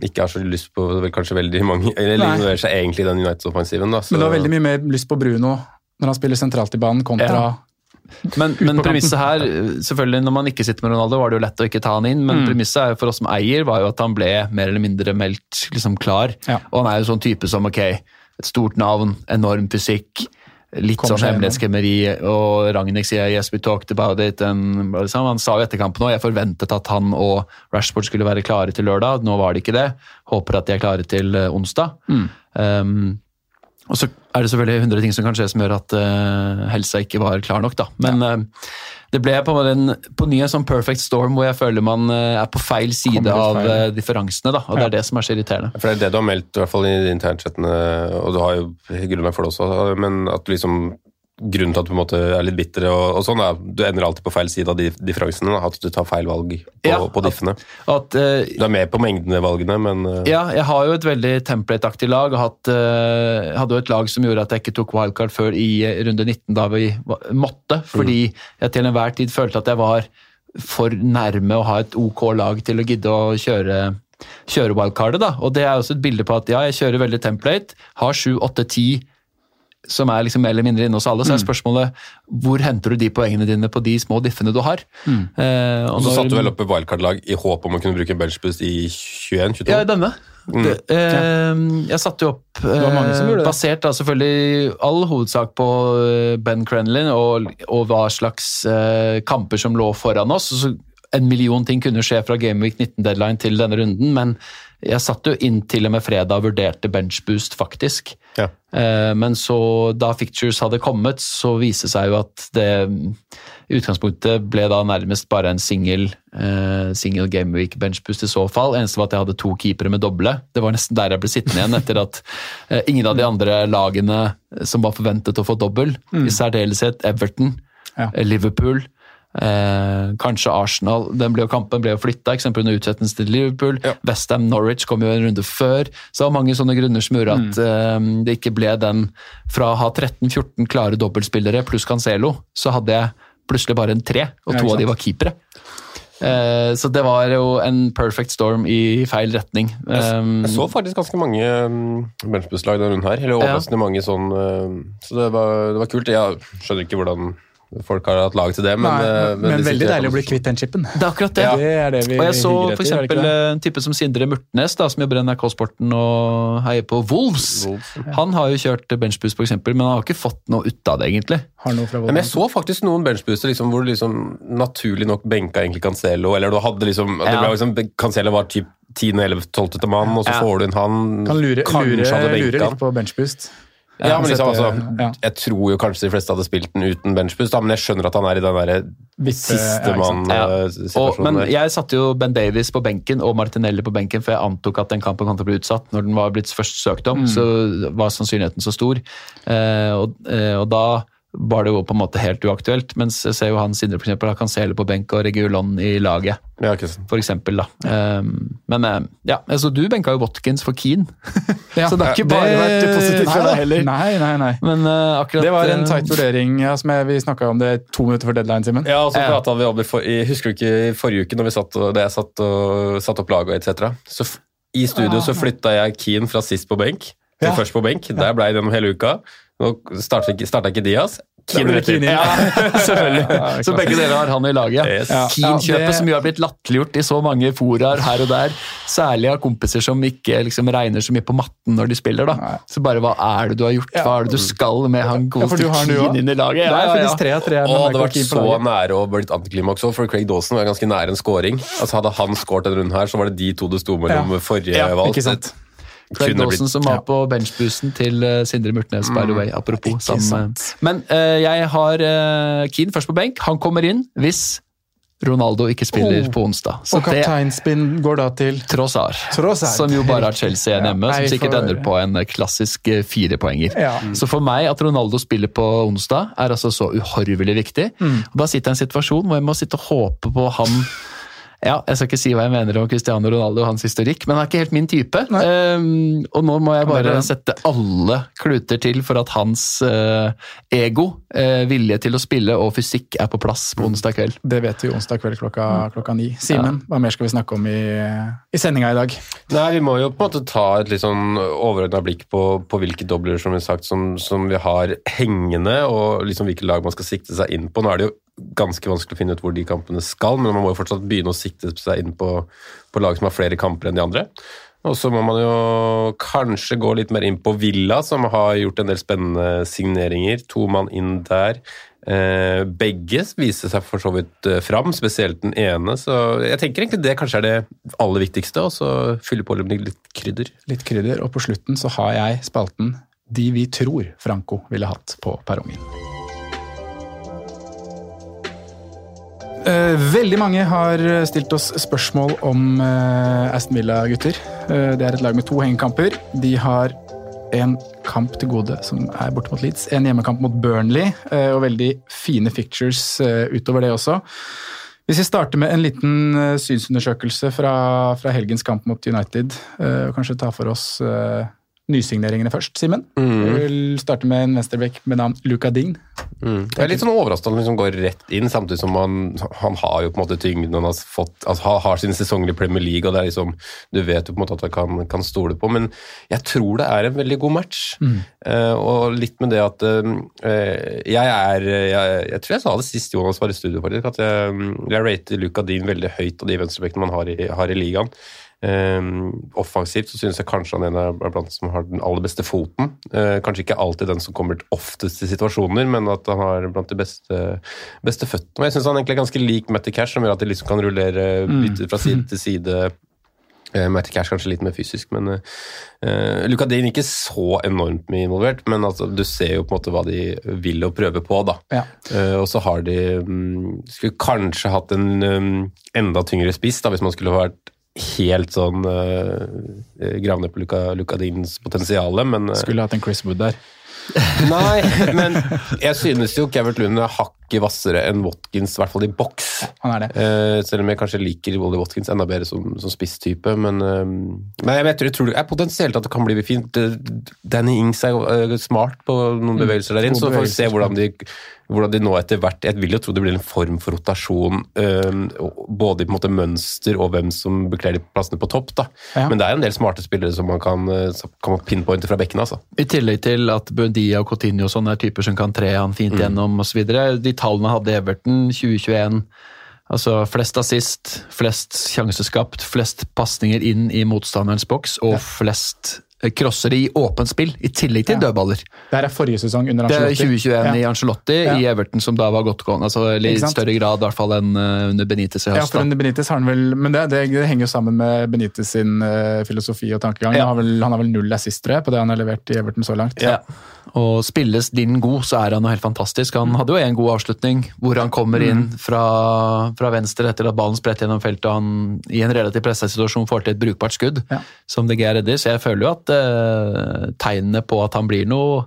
Speaker 4: ikke har så lyst på vel, kanskje veldig mange Eller involverer seg egentlig i den United-offensiven. da. så-
Speaker 3: Men du har veldig mye mer lyst på Bruno når han spiller sentralt i banen, kontra
Speaker 5: Ja. Men, men premisset her, selvfølgelig når man ikke sitter med Ronaldo, var det jo lett å ikke ta han inn, men
Speaker 3: Mm.
Speaker 5: premisset er jo for oss som eier var jo at han ble mer eller mindre meldt liksom klar.
Speaker 3: Ja.
Speaker 5: Og han er jo sånn type som ok, et stort navn, enorm fysikk, litt
Speaker 3: Kom
Speaker 5: sånn hemmelighetskremmeri, og Ragnhild sier 'yes, we talked about it'. And, liksom, han sa jo etter kampen òg jeg forventet at han og Rashford skulle være klare til lørdag, nå var de ikke det. Håper at de er klare til eh, onsdag.
Speaker 3: Mm.
Speaker 5: Um, og så er det selvfølgelig 100 ting som kan skje som gjør at uh, helsa ikke var klar nok, da. Men eh, det ble på en, på ny en sånn perfect storm hvor jeg føler man uh, er på feil side av differansene, da. Og det er det som er så irriterende.
Speaker 4: For det er det du har meldt, i hvert fall i internchattene, og du har jo grunnlag for det også, men at du liksom Grunnen til at du på en måte er litt bitter, og, og sånn, er du ender alltid på feil side av de differansene. At du tar feil valg på,
Speaker 5: Ja,
Speaker 4: på diffene.
Speaker 5: At, uh,
Speaker 4: Du er med på mengdene valgene, men uh,
Speaker 5: ja, jeg har jo et veldig template-aktig lag. hatt, uh, hadde jo et lag som gjorde at jeg ikke tok wildcard før i runde 19, da vi måtte. Fordi jeg til enhver tid følte at jeg var for nærme å ha et OK lag til å gidde å kjøre kjøre wildcardet, da. Og det er også et bilde på at ja, jeg kjører veldig template, har 7, 8, 10 som er liksom mer eller mindre inne hos alle, så er spørsmålet hvor henter du de poengene dine på de små diffene du har? Eh,
Speaker 4: Og så
Speaker 5: når-
Speaker 4: satte du vel opp wildcard-lag i håp om å kunne bruke benchboost i 21-22?
Speaker 5: Ja, denne. Det, eh, jeg satte jo opp eh, basert da selvfølgelig all hovedsak på eh, Ben Crenlin og, og hva slags eh, kamper som lå foran oss. Så en million ting kunne skje fra Gameweek 19-deadline til denne runden, men jeg satt jo inn til og med fredag og vurderte benchboost, faktisk.
Speaker 4: Ja.
Speaker 5: Eh, Men så, da Fictures hadde kommet, så viste det seg jo at det i utgangspunktet ble da nærmest bare en single, eh, single gameweek benchboost i så fall. Eneste var at jeg hadde to keepere med doble. Det var nesten der jeg ble sittende igjen, etter at eh, ingen av de andre lagene som var forventet å få dobbel, i særdeleshet Everton,
Speaker 3: Ja.
Speaker 5: Liverpool, Eh, kanskje Arsenal. Den ble jo, kampen ble jo flytta, under utsettelsen til Liverpool.
Speaker 4: Ja.
Speaker 5: Westham Norwich kom jo en runde før. Så det var mange sånne grunner som gjorde at eh, det ikke ble den Fra å ha 13-14 klare dobbeltspillere pluss Cancelo, så hadde jeg plutselig bare en tre, og to av de var keepere. Eh, så det var jo en perfect storm i feil retning. Jeg,
Speaker 4: Jeg så faktisk ganske mange um, benchbusslag denne runden her. Eller overraskende mange sånn uh, Så det var, det var kult. Jeg skjønner ikke hvordan folk har hatt lag til det, men,
Speaker 3: Nei,
Speaker 4: men,
Speaker 3: men,
Speaker 4: de
Speaker 3: veldig deilig å bli kvitt den chipen.
Speaker 5: det er akkurat det.
Speaker 3: Det er det vi
Speaker 5: Og jeg så
Speaker 3: f.eks.
Speaker 5: eksempel en type som Sindre Murtnes, da, som jobber i NRK Sporten og heier på Wolves.
Speaker 4: Wolves,
Speaker 5: Han har jo kjørt benchboost, eksempel, men han har ikke fått noe ut av det, egentlig.
Speaker 3: Har noe fra
Speaker 4: Men jeg så faktisk noen benchbooster liksom, hvor du liksom naturlig nok benka egentlig Cancelo, eller du hadde liksom, det
Speaker 5: Ja.
Speaker 4: ble liksom Cancelo var typ 10., 11., 12. mann, og så
Speaker 5: Ja.
Speaker 4: får du inn han
Speaker 3: Kan lure, lure, lure litt på benchboost.
Speaker 4: Ja, men liksom, altså,
Speaker 3: ja.
Speaker 4: Jeg tror jo kanskje de fleste hadde spilt den uten benchboost, men jeg skjønner at han er i den derre.
Speaker 5: Og,
Speaker 4: sistemann-situasjonen
Speaker 5: men
Speaker 4: der.
Speaker 5: jeg satte jo Ben Davies på benken og Martinelli på benken, for jeg antok at den kampen kom til å bli utsatt når den var blitt først søkt om. Så var sannsynligheten så stor. Eh, og, eh, og da var det jo på en måte helt uaktuelt. Mens jeg ser jo han Sindre for eksempel, se hele på benk og Regulon i laget,
Speaker 4: Ja, ikke sant.
Speaker 5: for eksempel. Da. Um, men eh, ja, altså du benka jo Watkins for Keane,
Speaker 3: Ja,
Speaker 5: så det har ikke bare vært positivt for deg heller.
Speaker 3: Nei, nei, nei.
Speaker 5: Men uh, akkurat
Speaker 3: Det var en
Speaker 5: eh,
Speaker 3: tight vurdering. Ja, som jeg, vi snakka om det to minutter før deadline, Simen.
Speaker 4: Ja, og så
Speaker 5: Ja.
Speaker 4: pratet vi om det for, i, Husker du ikke i forrige uke når vi satt og, da jeg satt og satt opp laget etc. Så i studio så flytta jeg Keane fra sist på benk til
Speaker 3: Ja.
Speaker 4: først på benk. Der ble jeg gjennom hele uka. Nå starta ikke, Diaz. Keane
Speaker 3: Keen
Speaker 4: rett inn.
Speaker 5: Ja, selvfølgelig.
Speaker 3: Ja,
Speaker 5: så begge dere har han i laget.
Speaker 4: Yes.
Speaker 3: Ja.
Speaker 5: Keane-kjøpet som jo har blitt latterliggjort i så mange foraer her og der. Særlig av kompiser som ikke liksom regner så mye på matten når de spiller. da.
Speaker 3: Nei.
Speaker 5: Så bare hva er det du har gjort? Hva er det du skal med han
Speaker 3: Ja,
Speaker 5: godeste Keane inn i laget?
Speaker 3: Det ja, ja. tre tre.
Speaker 4: Og det har vært så nære å blitt antiklimaks òg, for Craig Dawson var ganske nære en scoring. Altså Hadde han skåret denne runden her, så var det de to det sto mellom
Speaker 3: Ja.
Speaker 4: forrige
Speaker 3: Ja,
Speaker 4: valg.
Speaker 3: ikke sant?
Speaker 5: Craig Dawson som var
Speaker 3: ja.
Speaker 5: på benchboosten til eh, Sindre Murtnes, by the way. Apropos.
Speaker 3: Sammen.
Speaker 5: Men uh, jeg har uh, Keane først på benk. Han kommer inn hvis Ronaldo ikke spiller
Speaker 3: Oh.
Speaker 5: på onsdag. Så
Speaker 3: Og kapteinspinn går da til
Speaker 5: Trossar,
Speaker 3: Trossard.
Speaker 5: som jo bare har Chelsea igjen
Speaker 3: Ja,
Speaker 5: som sikkert
Speaker 3: for-
Speaker 5: ender på en klassisk firepoenger.
Speaker 3: Ja.
Speaker 5: Så for meg at Ronaldo spiller på onsdag, er altså så uhorvelig viktig.
Speaker 3: Mm.
Speaker 5: Og Da sitter jeg i en situasjon hvor jeg må sitte og håpe på han ja, Jeg skal ikke si hva jeg mener om Cristiano Ronaldo og hans historikk, men han er ikke helt min type. Um, og nå må jeg bare sette alle kluter til for at hans uh, ego, uh, vilje til å spille og fysikk er på plass på onsdag kveld.
Speaker 3: Det vet vi onsdag kveld klokka, klokka ni. Simen, hva mer skal vi snakke om i, i sendinga i dag?
Speaker 4: Nei, Vi må jo på en måte ta et litt sånn overordna blikk på, på hvilke dobler som vi, sagt, som, som vi har hengende, og liksom hvilke lag man skal sikte seg inn på. Nå er det jo ganske vanskelig å finne ut hvor de kampene skal, men man må jo fortsatt begynne å sikte seg inn på, på lag som har flere kamper enn de andre. Og så må man jo kanskje gå litt mer inn på Villa, som har gjort en del spennende signeringer. To mann inn der. Eh, begge viser seg for så vidt eh, fram, spesielt den ene. Så jeg tenker egentlig det kanskje er det aller viktigste, og så fylle på med litt krydder.
Speaker 3: Litt krydder, og på slutten så har jeg spalten De vi tror Franco ville hatt på perrongen. Veldig mange har stilt oss spørsmål om eh, Aston Villa, gutter. Eh, Det er et lag med to hengekamper. De har en kamp til gode som er borte mot Leeds. En hjemmekamp mot Burnley, eh, og veldig fine fictures eh, utover det også. Hvis vi starter med en liten eh, synsundersøkelse fra, fra helgens kamp mot United, eh, og kanskje ta for oss eh, nysigneringene først, Simen. Vi vil starte med en venstreback med navn Luca Dign.
Speaker 4: Jeg er litt sånn overrasket at han liksom går rett inn, samtidig som han, han har jo på en måte tyngden han har fått, altså han har sine sesonger i Premier League, og det er liksom, du vet jo på en måte at han kan, kan stole på, men jeg tror det er en veldig god match. Eh, og litt med det at uh, jeg er, jeg, jeg tror jeg sa det sist Jonas var i studio faktisk, at jeg, jeg rater Luka Dean veldig høyt av de venstrebekkene man har i, har i ligaen. Eh, offensivt så synes jeg kanskje han er blant som har den aller beste foten. Eh, kanskje ikke alltid den som kommer oftest i situasjoner, men at han har blant de beste, beste føttene. Jeg syns han egentlig er ganske lik Matty Cash, som gjør at de liksom kan rullere bytte fra side til side. Uh, Matty Cash kanskje litt mer fysisk, men uh, Luka Dean ikke så enormt mye involvert. Men altså, du ser jo på en måte hva de vil å prøve på, da.
Speaker 3: Ja.
Speaker 4: Uh, og så har de um, Skulle kanskje hatt en um, enda tyngre spiss, da, hvis man skulle vært helt sånn uh, grave ned på Luka, Deans potensial, men uh,
Speaker 3: Skulle hatt en Chris Wood der.
Speaker 4: Nei, men jeg synes jo Kevert Lund er hakket hvassere enn Watkins, i hvert fall i boks.
Speaker 3: Han er det.
Speaker 4: Eh, selv om jeg kanskje liker Wally Watkins enda bedre som, som spisstype. Men, uh, men jeg, vet, jeg tror det er potensielt at det kan bli fint. Eh, Danny Ings er jo, eh, smart på noen bevegelser der inn,
Speaker 3: gode
Speaker 4: så får vi se hvordan de, hvordan de nå etter hvert Jeg vil jo tro det blir en form for rotasjon, både i på en måte mønster og hvem som bekler de plassene på topp. da.
Speaker 3: Ja.
Speaker 4: Men det er en del smarte spillere som man kan, som kan pinpointe fra bekkene. altså.
Speaker 5: I tillegg til at Buendia og Coutinho og sånn er typer som kan tre han fint
Speaker 4: Mm.
Speaker 5: gjennom osv. De tallene hadde Everton 2021. Altså flest assist, flest sjanseskapt, flest pasninger inn i motstanderens boks og flest eh, crossere i åpent spill, i tillegg til
Speaker 3: Ja.
Speaker 5: dødballer.
Speaker 3: Det er forrige sesong under
Speaker 5: Det er
Speaker 3: Ancelotti.
Speaker 5: 2021 i
Speaker 3: Ja.
Speaker 5: Angelotti,
Speaker 3: Ja.
Speaker 5: i Everton som da var godt gående. Altså, I større grad i hvert fall enn eh, under Benitez i
Speaker 3: Ja, for under Benitez har han vel Men det, det, henger jo sammen med Benitez sin uh, filosofi og tankegang. Han, har vel, han har vel null assistere på det han har levert i Everton så langt.
Speaker 5: Ja. Og spilles din god, så er han jo helt fantastisk. Han hadde jo en god avslutning, hvor han kommer inn fra, fra venstre etter at ballen spredt gjennom feltet, og han i en relativt pressa situasjon får til et brukbart skudd,
Speaker 3: Ja.
Speaker 5: som DG redder. Så jeg føler jo at eh, tegnene på at han blir noe,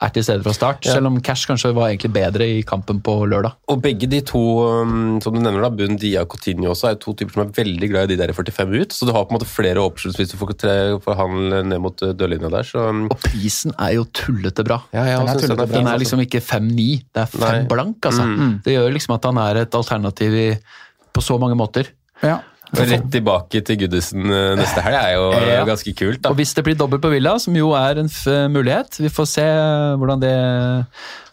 Speaker 5: er til stede fra start.
Speaker 4: Ja.
Speaker 5: Selv om Cash kanskje var egentlig bedre i kampen på lørdag.
Speaker 4: Og begge de to um, som du nevner da, Bund, Dia og Coutinho også, er to typer som er veldig glad i de der 45 ut. Så du har på en måte flere options hvis du får, tre- får ned mot uh, dørlinja der. Så um,
Speaker 5: Og prisen er jo tullete bra.
Speaker 4: ja, ja,
Speaker 3: Den er
Speaker 4: tullete den,
Speaker 3: er bra.
Speaker 4: fin,
Speaker 5: Den er
Speaker 4: altså.
Speaker 5: liksom ikke 5-9, det er 5
Speaker 4: Nei.
Speaker 5: blank, altså.
Speaker 4: Mm.
Speaker 5: Det gjør liksom at han er et alternativ i, på så mange måter.
Speaker 3: Ja.
Speaker 4: Og Rett tilbake til Goodison uh, neste helg er jo uh,
Speaker 5: Ja.
Speaker 4: ganske kult. da.
Speaker 5: Og hvis det blir dobbelt på Villa, som jo er en f mulighet, vi får se hvordan det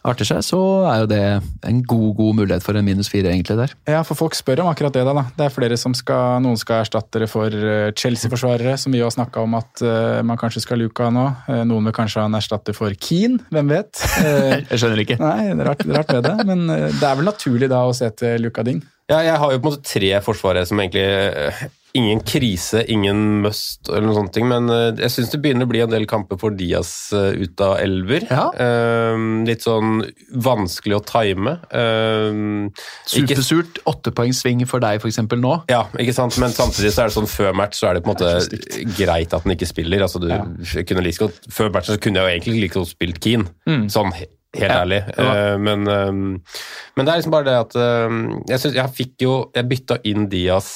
Speaker 5: arter seg, så er jo det en god god mulighet for en minus fire egentlig der.
Speaker 3: Ja, for folk spør om akkurat det. da. da. Det er flere som skal, Noen skal erstatte det for eh, Chelsea-forsvarere, som vi har snakka om at eh, man kanskje skal luke av nå. Eh, noen vil kanskje ha en erstatter for Keane, hvem vet? Eh,
Speaker 5: Jeg skjønner ikke.
Speaker 3: nei, det er rart, er rart med det, men eh, det er vel naturlig da å se til Luka Ding.
Speaker 4: Ja, jeg har jo på en måte tre forsvarere som egentlig uh, Ingen krise, ingen must eller noen sånne ting, men uh, jeg syns det begynner å bli en del kamper for Diaz uh, ut av elver.
Speaker 5: Ja.
Speaker 4: Litt sånn vanskelig å time.
Speaker 5: Supersurt åttepoengssving for deg f.eks. nå.
Speaker 4: Ja, ikke sant? men samtidig så er det sånn før match så er det på en måte greit at den ikke spiller. Altså, du,
Speaker 3: Ja.
Speaker 4: kunne liksom, før matchen så kunne jeg jo egentlig like godt spilt Keane, sånn he- helt
Speaker 5: Ja,
Speaker 4: ærlig.
Speaker 5: ja.
Speaker 4: Eh, men, eh, men det er liksom bare det at eh, jeg, synes, jeg fikk jo Jeg bytta inn Diaz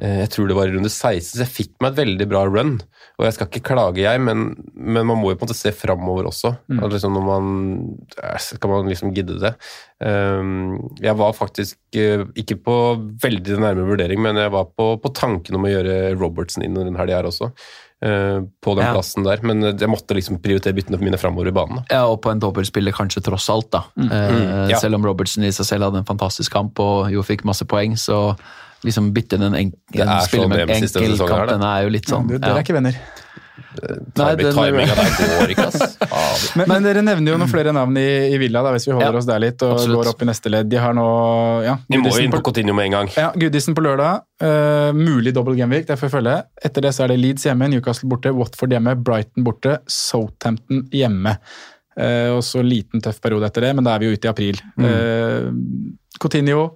Speaker 4: eh, jeg tror det var i runde 16, så jeg fikk meg et veldig bra run. Og jeg skal ikke klage, jeg, men, men man må jo på en måte se framover også. Mm. liksom når man eh, Skal man liksom gidde det? Um, jeg var faktisk ikke på veldig nærme vurdering, men jeg var på, på tanken om å gjøre Robertsen inn den helga her også. Eh, på den
Speaker 5: Ja.
Speaker 4: plassen der, men jeg måtte liksom prioritere byttene mine framover i banen. Da.
Speaker 5: Ja, og på en dobbeltspiller kanskje tross alt, da. Eh,
Speaker 4: Mm. ja.
Speaker 5: Selv om Robertsen i seg selv hadde en fantastisk kamp og jo fikk masse poeng, så liksom bytte inn en, en,
Speaker 4: er
Speaker 5: spiller med en enkel kamp, den er jo litt sånn.
Speaker 3: Du, dere er ikke venner.
Speaker 5: Nei, den-
Speaker 4: Timinga der går ikke, ass.
Speaker 3: Men, men dere nevner jo noen flere navn i, i Villa, da, hvis vi holder
Speaker 5: Ja,
Speaker 3: oss der litt og
Speaker 5: absolutt.
Speaker 3: går opp i neste ledd. De har nå ja,
Speaker 4: Vi må jo inn på Coutinho med en gang.
Speaker 3: ja, Goodison på lørdag. Uh, mulig dobbel gameweek, det får vi følge. Etter det så er det Leeds hjemme, Newcastle borte, Watford hjemme, Brighton borte, Southampton hjemme. Uh, og så liten tøff periode etter det, men da er vi jo ute i april. Uh, Coutinho,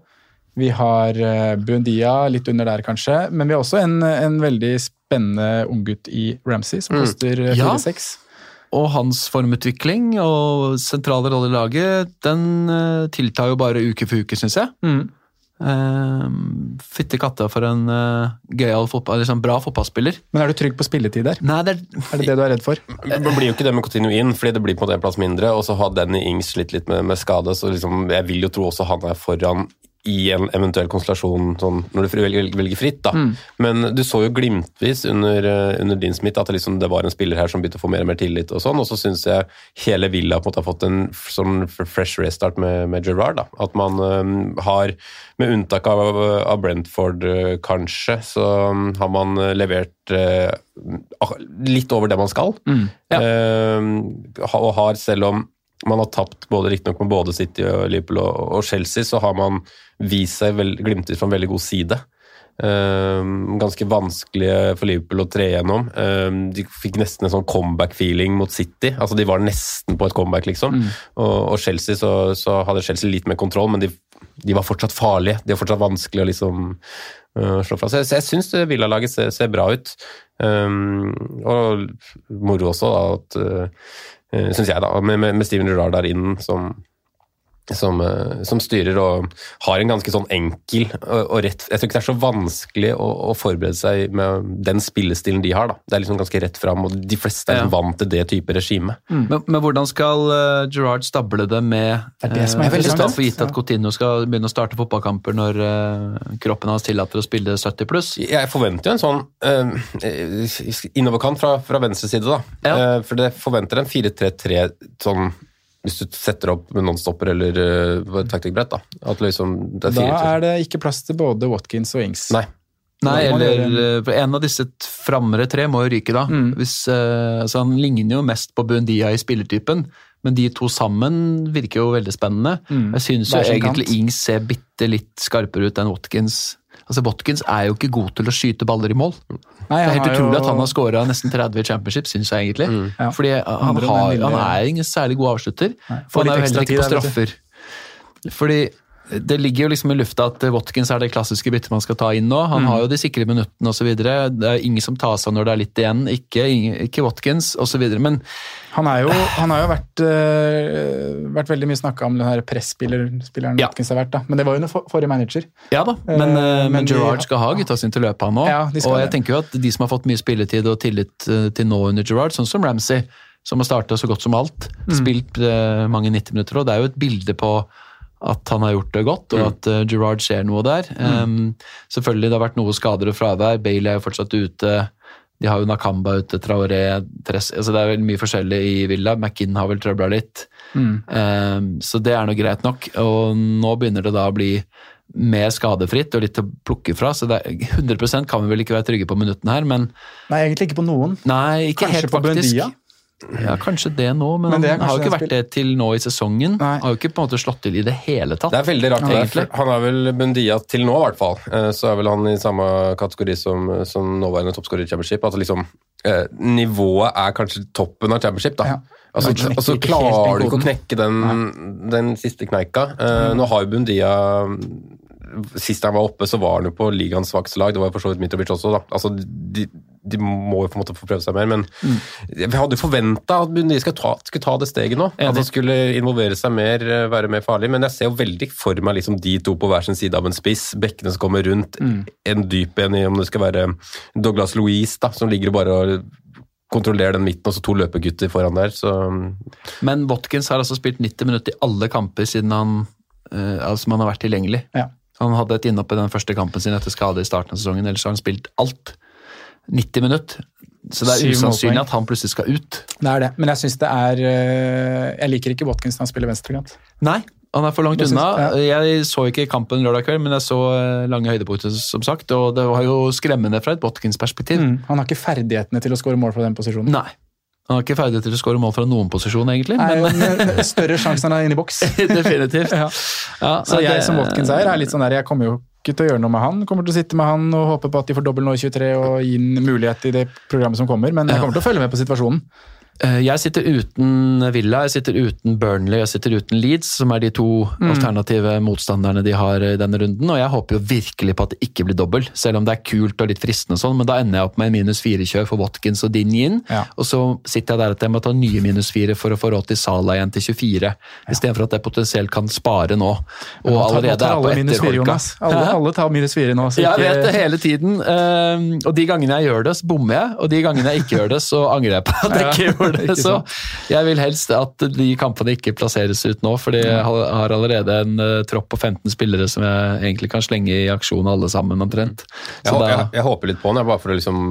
Speaker 3: vi har Buendia, litt under der kanskje, men vi har også en, en veldig spennende unggutt i Ramsey, som koster mm.
Speaker 5: Ja.
Speaker 3: 4-6.
Speaker 5: Og hans formutvikling og sentrale rolle i laget, den eh, tiltar jo bare uke for uke, syns jeg.
Speaker 3: Mm.
Speaker 5: Uh, Fytti katta for en uh, gøyal fotball, eller sånn bra fotballspiller.
Speaker 3: Men er du trygg på spilletid der?
Speaker 5: Nei, det er,
Speaker 3: Er det det du er redd for?
Speaker 4: Det blir jo ikke det med Coutinho inn, fordi det blir på en plass mindre. Og så har Danny Ings slitt litt med, med skade, så liksom, jeg vil jo tro også han er foran i en eventuell konstellasjon sånn, når du velger, velger fritt. da. Men du så jo glimtvis under, eh, under din Smith at det, liksom, det var en spiller her som begynte å få mer og mer tillit. Og sånn, og så syns jeg hele Villa på en måte har fått en sånn fresh restart med, med Gerrard. da. At man um, har, med unntak av, av Brentford eh, kanskje, så um, har man levert uh, litt over det man skal. Mm. Ja. Uh, og har, selv om man har tapt både riktignok med både City og Liverpool og, og Chelsea, så har man vist seg vel, glimtet fra en veldig god side. Eh, ganske vanskelige for Liverpool å tre gjennom. Eh, de fikk nesten en sånn comeback-feeling mot City. altså De var nesten på et comeback, liksom. Og, og Chelsea, så, så hadde Chelsea litt mer kontroll, men de, de var fortsatt farlige. De var fortsatt vanskelig å liksom uh, slå fra seg. Så jeg syns Villa-laget ser, ser bra ut. Um, og moro også, da, at uh, syns jeg, da, med, med Steven Gerrard der inn som, som, eh, som styrer og har en ganske sånn enkel og, og rett Jeg tror ikke det er så vanskelig å, å forberede seg med den spillestilen de har. da. Det er liksom ganske rett fram, og de fleste er ja. vant til det type regime.
Speaker 5: Men, men hvordan skal uh, Gerard stable det med
Speaker 3: Det er som er
Speaker 5: eh,
Speaker 3: veldig
Speaker 5: gitt at Coutinho skal begynne å starte fotballkamper når uh, kroppen hans tillater å spille 70 pluss?
Speaker 4: Jeg forventer jo en sånn uh, innoverkant fra, fra venstre side, da. Eh, for det forventer en 4-3-3 sånn hvis du setter opp med nonstopper eller uh, taktikkbrett. da. At liksom, det er
Speaker 3: Da er det ikke plass til både Watkins og Ings.
Speaker 4: Nei.
Speaker 5: Nei, eller eh, en av disse framre tre må jo ryke, da.
Speaker 3: Mm.
Speaker 5: Hvis, eh, altså han ligner jo mest på Buendia i spillertypen, men de to sammen virker jo veldig spennende.
Speaker 3: Mm.
Speaker 5: Jeg syns jo egentlig
Speaker 3: kant.
Speaker 5: Ings ser bitte litt skarpere ut enn Watkins. Altså Watkins er jo ikke god til å skyte baller i mål.
Speaker 3: Nei,
Speaker 5: det er helt utrolig
Speaker 3: jo-
Speaker 5: at han har skåra nesten 30 i championship, syns jeg egentlig.
Speaker 3: Ja.
Speaker 5: Fordi han, har, han er ingen særlig god avslutter.
Speaker 3: Nei,
Speaker 5: For han er jo heller ikke på straffer. Fordi det ligger jo liksom i lufta at Watkins er det klassiske byttet man skal ta inn nå. Han
Speaker 3: Mm.
Speaker 5: har jo de sikre minuttene osv. Det er ingen som tar seg når det er litt igjen. Ikke, ikke Watkins osv. Men
Speaker 3: Han, jo, han har jo vært, øh, vært veldig mye snakka om den her presspilleren
Speaker 5: Ja.
Speaker 3: Watkins har vært, da. Men det var jo under for, forrige manager.
Speaker 5: ja da, men, uh,
Speaker 3: men
Speaker 5: men Gerrard skal ha gutta sine til løpet, han òg.
Speaker 3: Ja,
Speaker 5: og jeg
Speaker 3: det.
Speaker 5: tenker jo at de som har fått mye spilletid og tillit til nå under Gerrard, sånn som Ramsey, som har starta så godt som alt,
Speaker 3: Mm.
Speaker 5: spilt uh, mange 90 minutter, og det er jo et bilde på at han har gjort det godt,
Speaker 3: Mm.
Speaker 5: og at uh, Gerard ser noe der. Um, selvfølgelig, det har vært noe skader og fravær. Bailey er jo fortsatt ute. De har jo Nakamba ute, Traoré Tres, altså Det er vel mye forskjellig i Villa. McInn har vel trøbla litt.
Speaker 3: Mm.
Speaker 5: Um, så det er nå greit nok. Og nå begynner det da å bli mer skadefritt og litt å plukke fra. Så det er, 100% kan vi vel ikke være trygge på minuttene her, men
Speaker 3: Nei, egentlig ikke på noen.
Speaker 5: nei, ikke
Speaker 3: Kanskje
Speaker 5: helt
Speaker 3: på
Speaker 5: faktisk.
Speaker 3: Buendia?
Speaker 5: Ja, kanskje det nå, men,
Speaker 3: Men det
Speaker 5: han har jo ikke vært det til nå i sesongen.
Speaker 3: Nei.
Speaker 5: Har jo ikke på en måte slått til i det hele tatt.
Speaker 4: Det er veldig rart,
Speaker 5: Ja.
Speaker 4: Han er vel Bundia til nå, i hvert fall. Eh, Så er vel han i samme kategori som, som nåværende toppskårer i Championship. Altså liksom, eh, Nivået er kanskje toppen av Championship, da.
Speaker 3: Ja.
Speaker 4: Altså,
Speaker 3: altså,
Speaker 4: klarer du ikke å knekke den, den siste kneika. Mm. Nå har jo Bundia Sist han var oppe, så var han jo på ligaens svakeste lag. Det var jo for så vidt Mitrovic også, da. Altså, de, de må jo på en måte få prøve seg mer, men
Speaker 3: Mm.
Speaker 4: vi hadde jo forventa at de skulle ta, skulle ta det steget nå. At de skulle involvere seg mer, eh, være mer farlig. Men jeg ser jo veldig for meg liksom de to på hver sin side av en spiss. Bekkene som kommer rundt.
Speaker 3: Mm.
Speaker 4: En dyp en i om det skal være Douglas Louise, da, som ligger og bare og kontrollerer den midten, og så to løpegutter foran der. Så
Speaker 5: Men Watkins har altså spilt 90 minutter i alle kamper siden han, eh, altså man har vært tilgjengelig.
Speaker 3: Ja.
Speaker 5: Han hadde et innhopp i den første kampen sin etter skade i starten av sesongen, ellers har han spilt alt. 90 minutter. Så det er usannsynlig at han plutselig skal ut.
Speaker 3: Det er det. Men jeg syns det er øh, Jeg liker ikke Watkins når han spiller venstrekant.
Speaker 5: Nei, han er for langt unna. Jeg så ikke kampen lørdag kveld, men jeg så eh, lange høydepunkter, som sagt, og det var jo skremmende fra et Watkins-perspektiv.
Speaker 3: Mm. Han har ikke ferdighetene til å skåre mål fra den posisjonen.
Speaker 5: Nei. Han har ikke ferdig til å skåre mål fra noen posisjon, egentlig.
Speaker 3: Nei,
Speaker 5: men
Speaker 3: men større sjanse enn han er inne i boks.
Speaker 5: Definitivt.
Speaker 3: Ja.
Speaker 5: Ja,
Speaker 3: Så jeg
Speaker 5: det-
Speaker 3: som Watkins-eier er litt sånn der, jeg kommer jo ikke til å gjøre noe med han. Kommer til å sitte med han og håpe på at de får dobbel nå i 23 og gi ham mulighet i det programmet som kommer, men jeg kommer til å følge med på situasjonen.
Speaker 5: Eh, Jeg sitter uten Villa, jeg sitter uten Burnley, jeg sitter uten Leeds, som er de to
Speaker 3: Mm.
Speaker 5: alternative motstanderne de har i denne runden. Og jeg håper jo virkelig på at det ikke blir dobbel, selv om det er kult og litt fristende og sånn, men da ender jeg opp med en minus fire-kjør for Watkins og Dinjen.
Speaker 3: Ja.
Speaker 5: Og så sitter jeg der at jeg må ta nye minus fire for å få råd til Sala igjen til 24, istedenfor at jeg potensielt kan spare nå. Og
Speaker 3: tar-
Speaker 5: allerede
Speaker 3: tar
Speaker 5: er på etterholka.
Speaker 3: Alle, alle tar minus fire nå. så
Speaker 5: Jeg
Speaker 3: ikke-
Speaker 5: vet det hele tiden, eh, og de gangene jeg gjør det, så bommer jeg. Og de gangene jeg ikke gjør det, så angrer jeg på at jeg ikke for det. Så jeg vil helst at de kampene ikke plasseres ut nå, for de har allerede en eh, tropp på 15 spillere som jeg egentlig kan slenge i aksjon alle sammen, omtrent.
Speaker 4: Jeg,
Speaker 5: da-
Speaker 4: jeg, jeg håper litt på den, bare for å liksom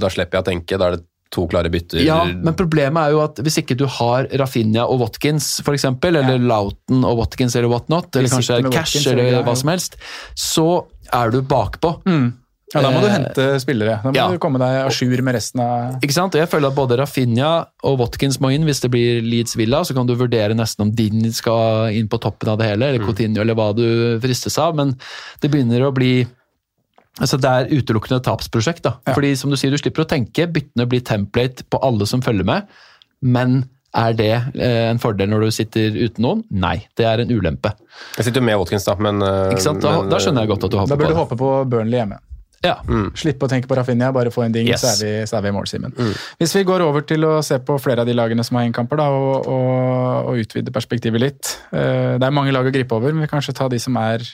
Speaker 4: Da slipper jeg å tenke. Da er det to klare bytter.
Speaker 5: Ja, men problemet er jo at hvis ikke du har Rafinha og Watkins, eksempel, eller Lauten og Watkins eller whatnot, eller kanskje Cash
Speaker 3: Watkins,
Speaker 5: eller hva som helst, så er du bakpå.
Speaker 3: Ja, Da må du
Speaker 5: Eh,
Speaker 3: hente spillere. Da må
Speaker 5: ja.
Speaker 3: du komme deg à jour med resten av
Speaker 5: Ikke sant? Og jeg føler at både Rafinha og Watkins må inn hvis det blir Leeds Villa. Så kan du vurdere nesten om din skal inn på toppen av det hele, eller Coutinho, eller hva du fristes av. Men det begynner å bli Altså Det er utelukkende tapsprosjekt. da. Fordi som du sier, du slipper å tenke. Byttene blir template på alle som følger med. Men er det eh, en fordel når du sitter uten noen? Nei, det er en ulempe.
Speaker 4: Jeg sitter jo med Watkins, da, men eh,
Speaker 5: Ikke sant? Da,
Speaker 4: men,
Speaker 5: da skjønner jeg godt at du håper
Speaker 3: Da
Speaker 5: hopper
Speaker 3: bør
Speaker 5: på
Speaker 3: du
Speaker 5: det.
Speaker 3: håpe på Burnley hjemme.
Speaker 5: Ja.
Speaker 3: Slippe å tenke på Rafinha, bare få en ding,
Speaker 5: Yes.
Speaker 3: så, er vi, så er vi i mål, Simen. Hvis vi går over til å se på flere av de lagene som har innkamper, da, og, og, og utvide perspektivet litt. Eh, Det er mange lag å gripe over, men vi kan kanskje ta de som er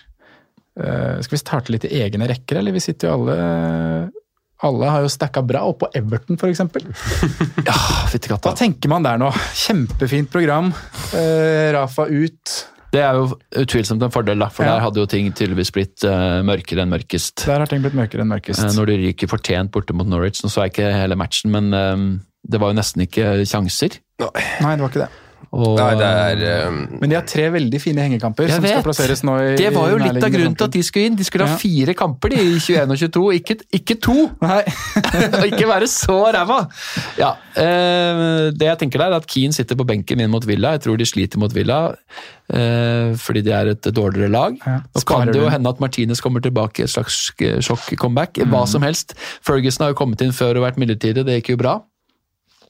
Speaker 3: eh, Skal vi starte litt i egne rekker, eller? Vi sitter jo alle alle har jo stacka bra, oppå på Everton f.eks.
Speaker 5: Ja,
Speaker 3: Hva tenker man der nå? Kjempefint program. Eh, Rafa ut.
Speaker 5: Det er jo utvilsomt en fordel, da, for
Speaker 3: Ja.
Speaker 5: der hadde jo ting tydeligvis blitt uh, mørkere enn mørkest.
Speaker 3: Der har ting blitt mørkere enn mørkest.
Speaker 5: Uh, Når de ryker fortjent borte mot Norwich. Nå så jeg ikke hele matchen, men eh, det var jo nesten ikke sjanser.
Speaker 3: Nei, det var ikke det.
Speaker 5: Og,
Speaker 4: Nei, det er um...
Speaker 3: Men de har tre veldig fine hengekamper
Speaker 5: Jeg
Speaker 3: som skal plasseres nå i
Speaker 5: det var jo litt av grunnen til at de skulle inn. De skulle ha fire kamper de, i 21 og 22, ikke, ikke to!
Speaker 3: Nei.
Speaker 5: Og ikke være så ræva! Ja, eh, det jeg tenker der er at Keane sitter på benken min mot Villa. Jeg tror de sliter mot Villa eh, fordi de er et dårligere lag.
Speaker 3: Ja,
Speaker 5: Nå kan det jo hende at Martinez kommer tilbake, et slags eh, sjokk-comeback.
Speaker 3: Mm.
Speaker 5: Hva som helst. Ferguson har jo kommet inn før og vært midlertidig, det gikk jo bra.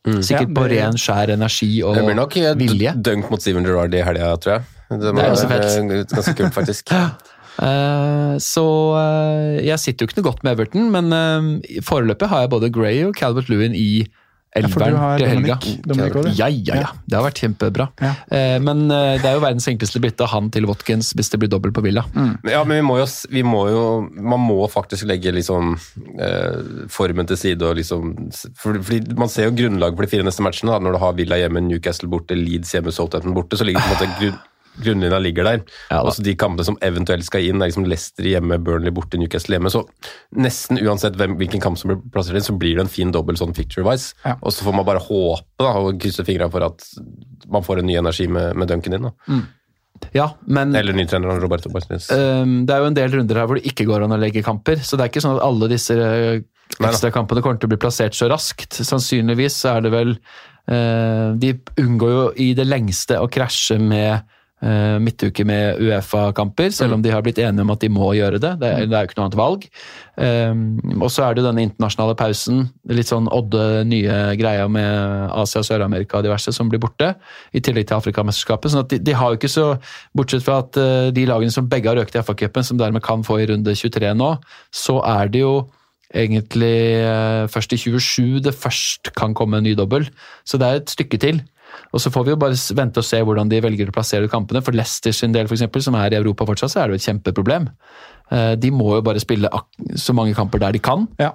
Speaker 5: Sikkert
Speaker 3: Ja,
Speaker 5: på ren, skjær energi og vilje.
Speaker 4: Det blir nok
Speaker 5: vilje.
Speaker 4: dunk mot Steven Gerrard i helga, tror jeg. Det,
Speaker 5: Det er også fett.
Speaker 4: eh, Ganske kult, faktisk.
Speaker 5: Uh, så uh, jeg sitter jo ikke noe godt med Everton, men uh, foreløpig har jeg både Gray og Calvert Lewin i elveren
Speaker 3: ja,
Speaker 5: til helga.
Speaker 3: Dominic- Dominic også.
Speaker 5: Ja, ja, ja. Det har vært kjempebra.
Speaker 3: Ja.
Speaker 5: Eh, men eh, det er jo verdens enkleste bytte han til Watkins hvis det blir dobbelt på Villa.
Speaker 3: Mm.
Speaker 4: Ja, men vi må jo, vi må jo Man må faktisk legge liksom eh, formen til side og liksom for, for man ser jo grunnlaget for de fire neste matchene. Da. Når du har Villa hjemme, Newcastle borte, Leeds hjemme, Southampton borte, så ligger det på en måte grunn, grunnlinja ligger der.
Speaker 5: Ja, da.
Speaker 4: og så de kampene som eventuelt skal inn, er liksom Leicester hjemme, Burnley borte, Newcastle hjemme. Så nesten uansett hvem, hvilken kamp som blir plassert inn, så blir det en fin dobbel sånn picture-wise.
Speaker 3: Ja.
Speaker 4: Og så får man bare håpe da, og krysse fingra for at man får en ny energi med, med Duncan inn. Da.
Speaker 5: Ja, men
Speaker 4: Eller ny trener Roberto Martinez.
Speaker 5: Um, det er jo en del runder her hvor det ikke går an å legge kamper, så det er ikke sånn at alle disse
Speaker 4: Nei
Speaker 5: ekstrakampene kommer til å bli plassert så raskt. Sannsynligvis er det vel uh, De unngår jo i det lengste å krasje med midtuke med Uefa-kamper, selv om de har blitt enige om at de må gjøre det. Det er, det er jo ikke noe annet valg. Um, og så er det jo denne internasjonale pausen, litt sånn odde nye greia med Asia, Sør-Amerika og diverse, som blir borte. I tillegg til Afrikamesterskapet. sånn at de, de har jo ikke så Bortsett fra at uh, de lagene som begge har økt i FA-cupen, som dermed kan få i runde 23 nå, så er det jo egentlig først i 27 det først kan komme en ny dobbel. Så det er et stykke til. Og så får vi jo bare vente og se hvordan de velger å plassere kampene. For Leicester sin del, for eksempel, som er i Europa fortsatt, så er det jo et kjempeproblem. Eh, De må jo bare spille så mange kamper der de kan.
Speaker 3: Ja.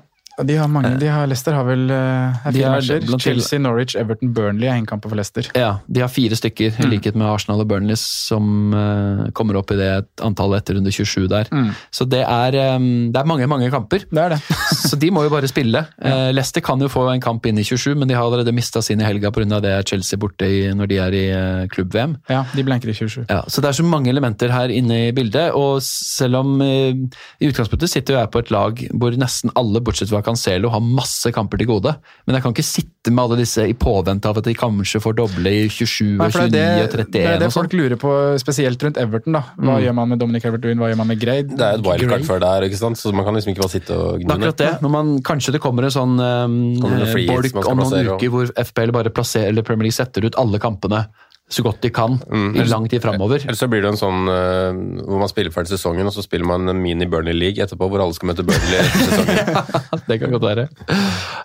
Speaker 3: De har mange, de har, Leicester har vel uh, fire matcher. Chelsea, Norwich, Everton, Burnley er hengekamper for Leicester.
Speaker 5: Ja, De har fire stykker, i likhet med Arsenal og Burnley, som uh, kommer opp i det antallet etter runde 27 der. Så det er, um, det er mange, mange kamper.
Speaker 3: Det er det.
Speaker 5: Så de må jo bare spille. Uh, Leicester kan jo få en kamp inn i 27, men de har allerede mista sin i helga pga. det er Chelsea borte i, når de er i uh, klubb-VM.
Speaker 3: Ja, de blenker i 27.
Speaker 5: Ja, så det er så mange elementer her inne i bildet, og selv om eh, i utgangspunktet sitter jeg på et lag hvor nesten alle, bortsett fra Cancelo, har masse kamper til gode. Men jeg kan ikke sitte med alle disse i påvente av at de kanskje får doble i 27
Speaker 3: Nei,
Speaker 5: 29
Speaker 3: det,
Speaker 5: og
Speaker 3: det,
Speaker 5: 31
Speaker 3: det er det
Speaker 5: og sånn.
Speaker 3: folk lurer på, spesielt rundt Everton. da. Hva gjør man med Dominic Everton, hva gjør man med Grade?
Speaker 4: Det er et wildcard før der, ikke sant? så man kan liksom ikke bare sitte og
Speaker 5: er akkurat det. Når man, kanskje det kommer en sånn um,
Speaker 4: Kommer det
Speaker 5: bolk om noen uker hvor FPL bare plasserer, eller Premier League setter ut alle kampene så godt de kan i lang tid framover.
Speaker 4: Eller så blir det en sånn uh, hvor man spiller ferdig sesongen, og så spiller man en mini-Burnley League etterpå, hvor alle skal møte Burnley etter sesongen.
Speaker 5: det kan godt være.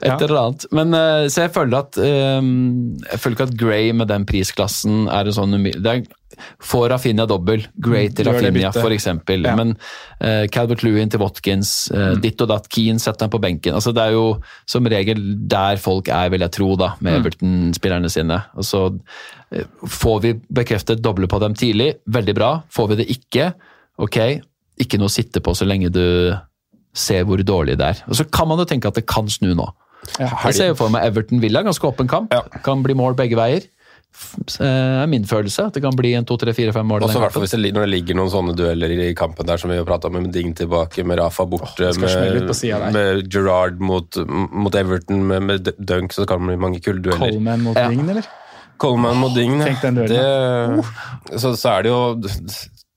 Speaker 5: Et eller annet. Men, uh, så jeg føler at um, Jeg føler ikke at Gray med den prisklassen er en sånn umiddelbar det er- Få Rafinha dobbel, Gray til Rafinha
Speaker 3: f.eks.
Speaker 5: for eksempel.
Speaker 3: Ja.
Speaker 5: Men uh, Calvert Lewin til Watkins, eh, ditt og datt, Keane setter han på benken. Altså, det er jo som regel der folk er, vil jeg tro, da, med Everton-spillerne sine. Og så Får vi bekreftet doble på dem tidlig, veldig bra. Får vi det ikke, ok, ikke noe å sitte på så lenge du ser hvor dårlig det er. Og så kan man jo tenke at det kan snu nå. Jeg ser jo for meg Everton Villa, ganske åpen kamp. Kan bli mål begge veier. F- eh, er min følelse. At det kan bli en to, tre, fire, fem mål.
Speaker 4: Også hvert fall hvis det, Når det ligger noen sånne dueller i kampen der som vi har prata om, med Ding tilbake, med Rafa borte,
Speaker 3: det ut
Speaker 4: med, med Gerrard mot, mot Everton, med, med Dunk, så kan det bli mange kule dueller.
Speaker 3: Coleman mot
Speaker 5: Ja.
Speaker 3: Ding, eller?
Speaker 4: Coleman mot Dign, ja.
Speaker 3: Den duellen,
Speaker 4: det, så, så er det jo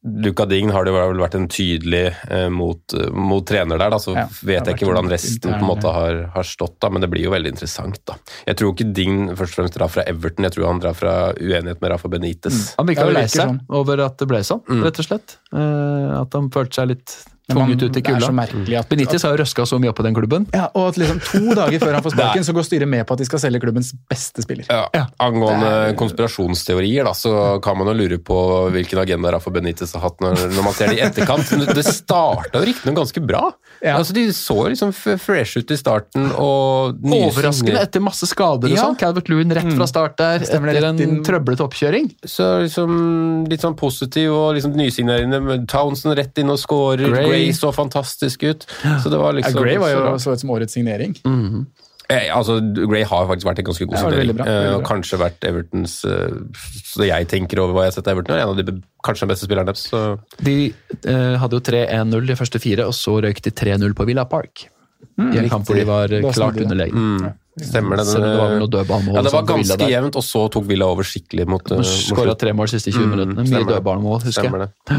Speaker 4: Luka Dign har det vel vært en tydelig eh, mot, mot trener der, da, så
Speaker 3: Ja,
Speaker 4: vet jeg ikke hvordan resten på en måte har, har stått, da, men det blir jo veldig interessant. da. Jeg tror ikke Dign først og fremst drar fra Everton, jeg tror han drar fra uenighet med Rafa Benitez.
Speaker 5: Han virka jo lei seg over at det ble sånn, rett og slett. Eh, at han følte seg litt tvunget ut i
Speaker 3: det er så
Speaker 5: kulda.
Speaker 3: at,
Speaker 5: Benitez har jo røska så mye opp på den klubben.
Speaker 3: ja, og at liksom to dager før han får sparken, så går styret med på at de skal selge klubbens beste spiller.
Speaker 4: Ja. Angående konspirasjonsteorier, da, så kan man jo lure på hvilken agenda Rafa Benitez har hatt når, når man ser det i etterkant. Men det starta riktignok ganske bra.
Speaker 3: Ja.
Speaker 4: Altså, De så liksom fresh ut i starten. og nye
Speaker 5: Overraskende etter masse skader og
Speaker 4: Ja.
Speaker 5: sånn. Calvert Lewin rett fra start der,
Speaker 3: Stemmer
Speaker 5: etter en
Speaker 3: inn-
Speaker 5: trøblete oppkjøring.
Speaker 4: Så liksom litt sånn positiv og liksom nysignerende. med Townsend rett inn og scorer.
Speaker 5: Gray.
Speaker 4: Gray så fantastisk ut. Så det var
Speaker 3: Ja,
Speaker 4: liksom
Speaker 3: Gray var jo
Speaker 4: så
Speaker 3: ut som årets signering.
Speaker 4: Eh, altså, Gray har faktisk vært en ganske god
Speaker 3: Ja,
Speaker 4: signering.
Speaker 3: bra,
Speaker 4: eh, kanskje vært Evertons eh, Så jeg tenker over hva jeg har sett av Everton, er en av de kanskje den beste spilleren deres. Så.
Speaker 5: De eh, hadde jo 3-1-0 de første fire, og så røyk de 3-0 på Villa Park. I en kamp hvor de var klart
Speaker 3: snudde det.
Speaker 4: Stemmer det.
Speaker 5: Selv det var vel noe dødballmål
Speaker 4: ja, det var ganske jevnt, og så tok Villa over skikkelig mot, uh,
Speaker 5: Skåra tre mål de siste 20 minuttene. Mye dødballmål, husker
Speaker 4: Stemmer
Speaker 5: jeg.
Speaker 4: det.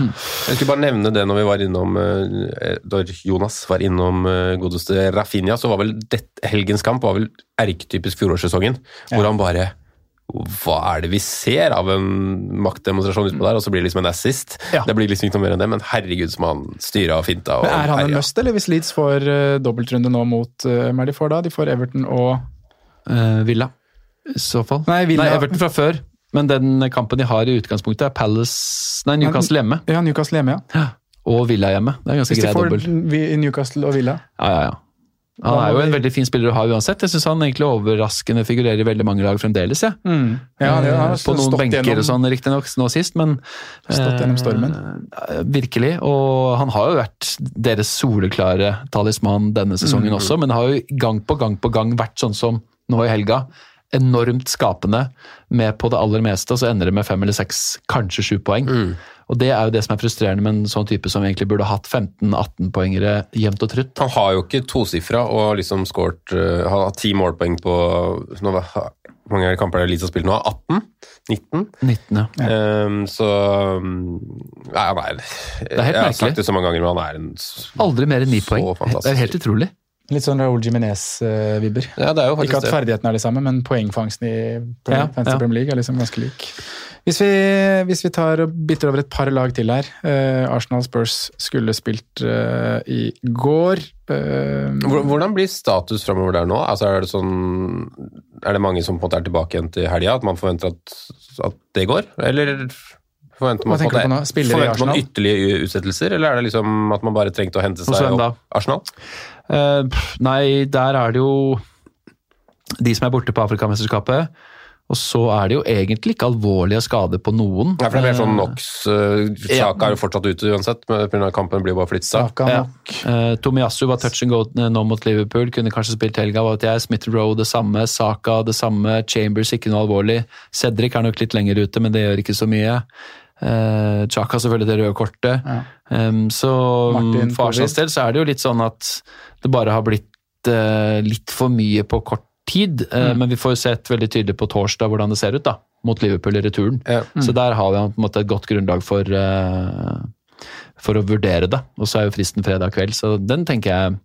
Speaker 4: Jeg skulle bare nevne det når vi var innom eh, Da Jonas var innom eh, godeste Rafinha, så var vel det, helgens kamp var vel erketypisk fjorårssesongen, hvor han bare hva er det vi ser av en maktdemonstrasjon utpå der, og så blir det liksom en assist.
Speaker 5: Ja.
Speaker 4: Det blir liksom ikke noe mer enn det, men herregud som han styra og finta. Og
Speaker 3: Men er han en must, eller hvis Leeds får uh, dobbeltrunde nå mot uh, Hvem er de får da? De får Everton og
Speaker 5: uh, Villa, i så fall.
Speaker 3: Nei, Villa-
Speaker 5: Everton fra før. Men den kampen de har i utgangspunktet, er Palace Nei, Newcastle hjemme.
Speaker 3: Ja, Newcastle hjemme, ja.
Speaker 5: Og Villa hjemme. Det er ganske
Speaker 3: Hvis de får
Speaker 5: dobbel.
Speaker 3: vi- Newcastle og Villa.
Speaker 5: Ja, ja, ja. Han er jo en veldig fin spiller å ha uansett. Jeg syns han egentlig overraskende figurerer i veldig mange lag fremdeles. Ja.
Speaker 3: Ja, det har
Speaker 5: Eh, på noen benker
Speaker 3: gjennom-
Speaker 5: og sånn riktignok nå sist, men
Speaker 3: Stått gjennom stormen.
Speaker 5: eh, virkelig. Og han har jo vært deres soleklare talisman denne sesongen
Speaker 3: Mm.
Speaker 5: også, men har jo gang på gang på gang vært sånn som nå i helga. Enormt skapende, med på det aller meste, og så ender det med fem eller seks, kanskje sju poeng.
Speaker 3: Mm.
Speaker 5: Og det er jo det som er frustrerende med en sånn type som egentlig burde hatt 15-18-poengere jevnt og trutt.
Speaker 4: Han har jo ikke tosifra og liksom skåret uh, Har ti målpoeng på nå, Hvor mange kamper er det Leeds har spilt nå? 18? 19?
Speaker 5: 19, ja.
Speaker 4: Um, så um, Nei, han er
Speaker 5: er helt
Speaker 4: Jeg har sagt det så mange ganger, men han er en
Speaker 5: Aldri mer enn ni poeng.
Speaker 4: fantastisk.
Speaker 5: Det er helt utrolig.
Speaker 3: Litt sånn Raúl Jiminez-vibber.
Speaker 4: Ja,
Speaker 3: Ikke at ferdighetene er de samme, men poengfangsten i Premier,
Speaker 5: Ja, ja.
Speaker 3: Premier League er liksom ganske lik. Hvis vi, hvis vi tar og bytter over et par lag til her. uh, Arsenal Spurs skulle spilt uh, i går.
Speaker 4: Uh, Hvordan blir status framover der nå? Altså, er det sånn Er det mange som på en måte er tilbake igjen til helga? At man forventer at, at det går? Eller forventer man, på det- forventer man ytterligere utsettelser, eller er det liksom at man bare trengte å hente seg opp Arsenal?
Speaker 5: Eh, nei, der er det jo de som er borte på Afrikamesterskapet. Og så er det jo egentlig ikke alvorlige skader på noen.
Speaker 4: Ja, for det er mer sånn NOx-saka uh,
Speaker 5: Ja.
Speaker 4: Er jo fortsatt ute uansett, pga. kampen blir bare flytta.
Speaker 5: Ja. Eh, Tomiyasu var touch and go eh, nå mot Liverpool, kunne kanskje spilt helga. vet jeg. Smith Roe det samme, Saka det samme, Chambers ikke noe alvorlig. Cedric er nok litt lenger ute, men det gjør ikke så mye. Uh, Chaka selvfølgelig det røde kortet.
Speaker 3: Ja.
Speaker 5: Um, så
Speaker 3: Martin
Speaker 5: for Arsenals del så er det jo litt sånn at det bare har blitt eh, litt for mye på kort tid. Eh,
Speaker 3: Mm.
Speaker 5: Men vi får jo sett veldig tydelig på torsdag hvordan det ser ut da, mot Liverpool i returen.
Speaker 4: Ja.
Speaker 5: Så der har vi på en måte et godt grunnlag for, eh, for å vurdere det. Og så er jo fristen fredag kveld, så den tenker jeg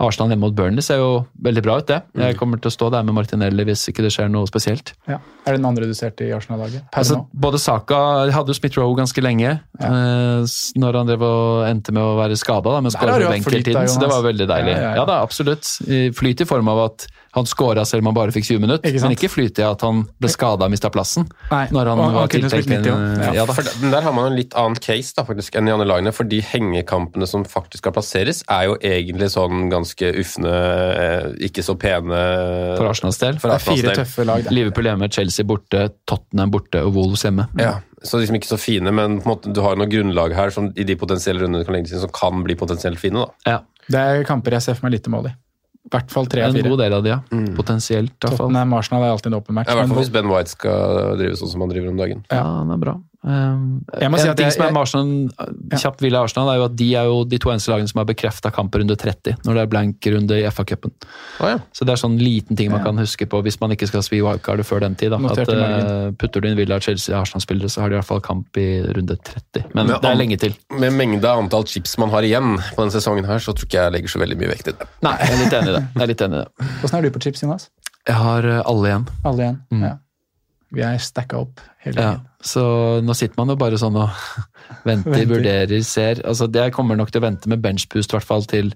Speaker 5: Arsenal hjemme mot Burnley ser jo veldig bra ut, det. Jeg kommer til å stå der med Martinelli hvis ikke det skjer noe spesielt.
Speaker 3: Ja. Er det den andre du ser til i Arsenal-laget?
Speaker 5: Altså, både Saka hadde jo Smith-Roe ganske lenge, eh, når han drev og endte med å være skada, men
Speaker 3: hatt
Speaker 5: benk hele tiden, så det var veldig deilig.
Speaker 3: Ja,
Speaker 5: Ja,
Speaker 3: ja, ja.
Speaker 5: da, absolutt. Flyt i form av at han skåra selv om han bare fikk 20 minutter,
Speaker 3: Ikke
Speaker 5: men ikke flyt i at han ble skada og mista plassen.
Speaker 3: Nei,
Speaker 5: Når han
Speaker 3: han
Speaker 5: var tiltenkt
Speaker 3: 90
Speaker 5: en-
Speaker 3: Ja.
Speaker 5: ja da.
Speaker 4: For der, har man en litt annen case da, faktisk, enn de andre lagene, for de hengekampene som faktisk skal plasseres, er jo egentlig sånn ganske ufne, eh, ikke så pene
Speaker 5: For Arsenals del.
Speaker 4: For
Speaker 3: Det er fire
Speaker 4: del.
Speaker 3: tøffe lag. det.
Speaker 5: Liverpool hjemme, Chelsea borte, Tottenham borte og Wolves hjemme.
Speaker 4: Ja, så liksom ikke så fine, men på en måte, du har noe grunnlag her som i de potensielle rundene du kan legge til, som kan bli potensielt fine. da.
Speaker 5: Ja,
Speaker 3: Det er kamper jeg ser for meg lite mål i. I hvert fall tre av
Speaker 5: En god del av de, ja. Potensielt, i hvert fall.
Speaker 3: Tottenham Arsenal er alltid en åpen match.
Speaker 4: Ja, I hvert fall hvis Ben White skal drive sånn som han driver om dagen.
Speaker 5: Ja, han er bra. Um,
Speaker 3: Jeg må
Speaker 5: en
Speaker 3: si at
Speaker 5: ting som er med Arsenal, kjapt ville Arsenal, er jo at de er jo de to eneste lagene som har bekrefta kamprunde 30, når det er blank-runde i FA-cupen.
Speaker 4: Oh, ja.
Speaker 5: Så det er sånn liten ting man
Speaker 3: Ja.
Speaker 5: kan huske på hvis man ikke skal svi wildcardet før den tid. Da. At uh, Putter du inn Villa, Chelsea, Arsenal-spillere, så har de i hvert fall kamp i runde 30. Men
Speaker 4: med,
Speaker 5: det er lenge til.
Speaker 4: Med mengde av antall chips man har igjen på denne sesongen her, så tror ikke jeg legger så veldig mye vekt i det.
Speaker 5: Nei, jeg er litt enig i det. Jeg er litt enig i det.
Speaker 3: Hvordan er du på chips, Jonas?
Speaker 5: Jeg har uh, alle igjen.
Speaker 3: Alle igjen?
Speaker 5: Mm.
Speaker 3: Ja. Vi er stacka opp hele
Speaker 5: Ja,
Speaker 3: tiden.
Speaker 5: så nå sitter man jo bare sånn og venter,
Speaker 3: Venter.
Speaker 5: vurderer, ser. Altså, det- jeg kommer nok til å vente med benchpust, i hvert fall til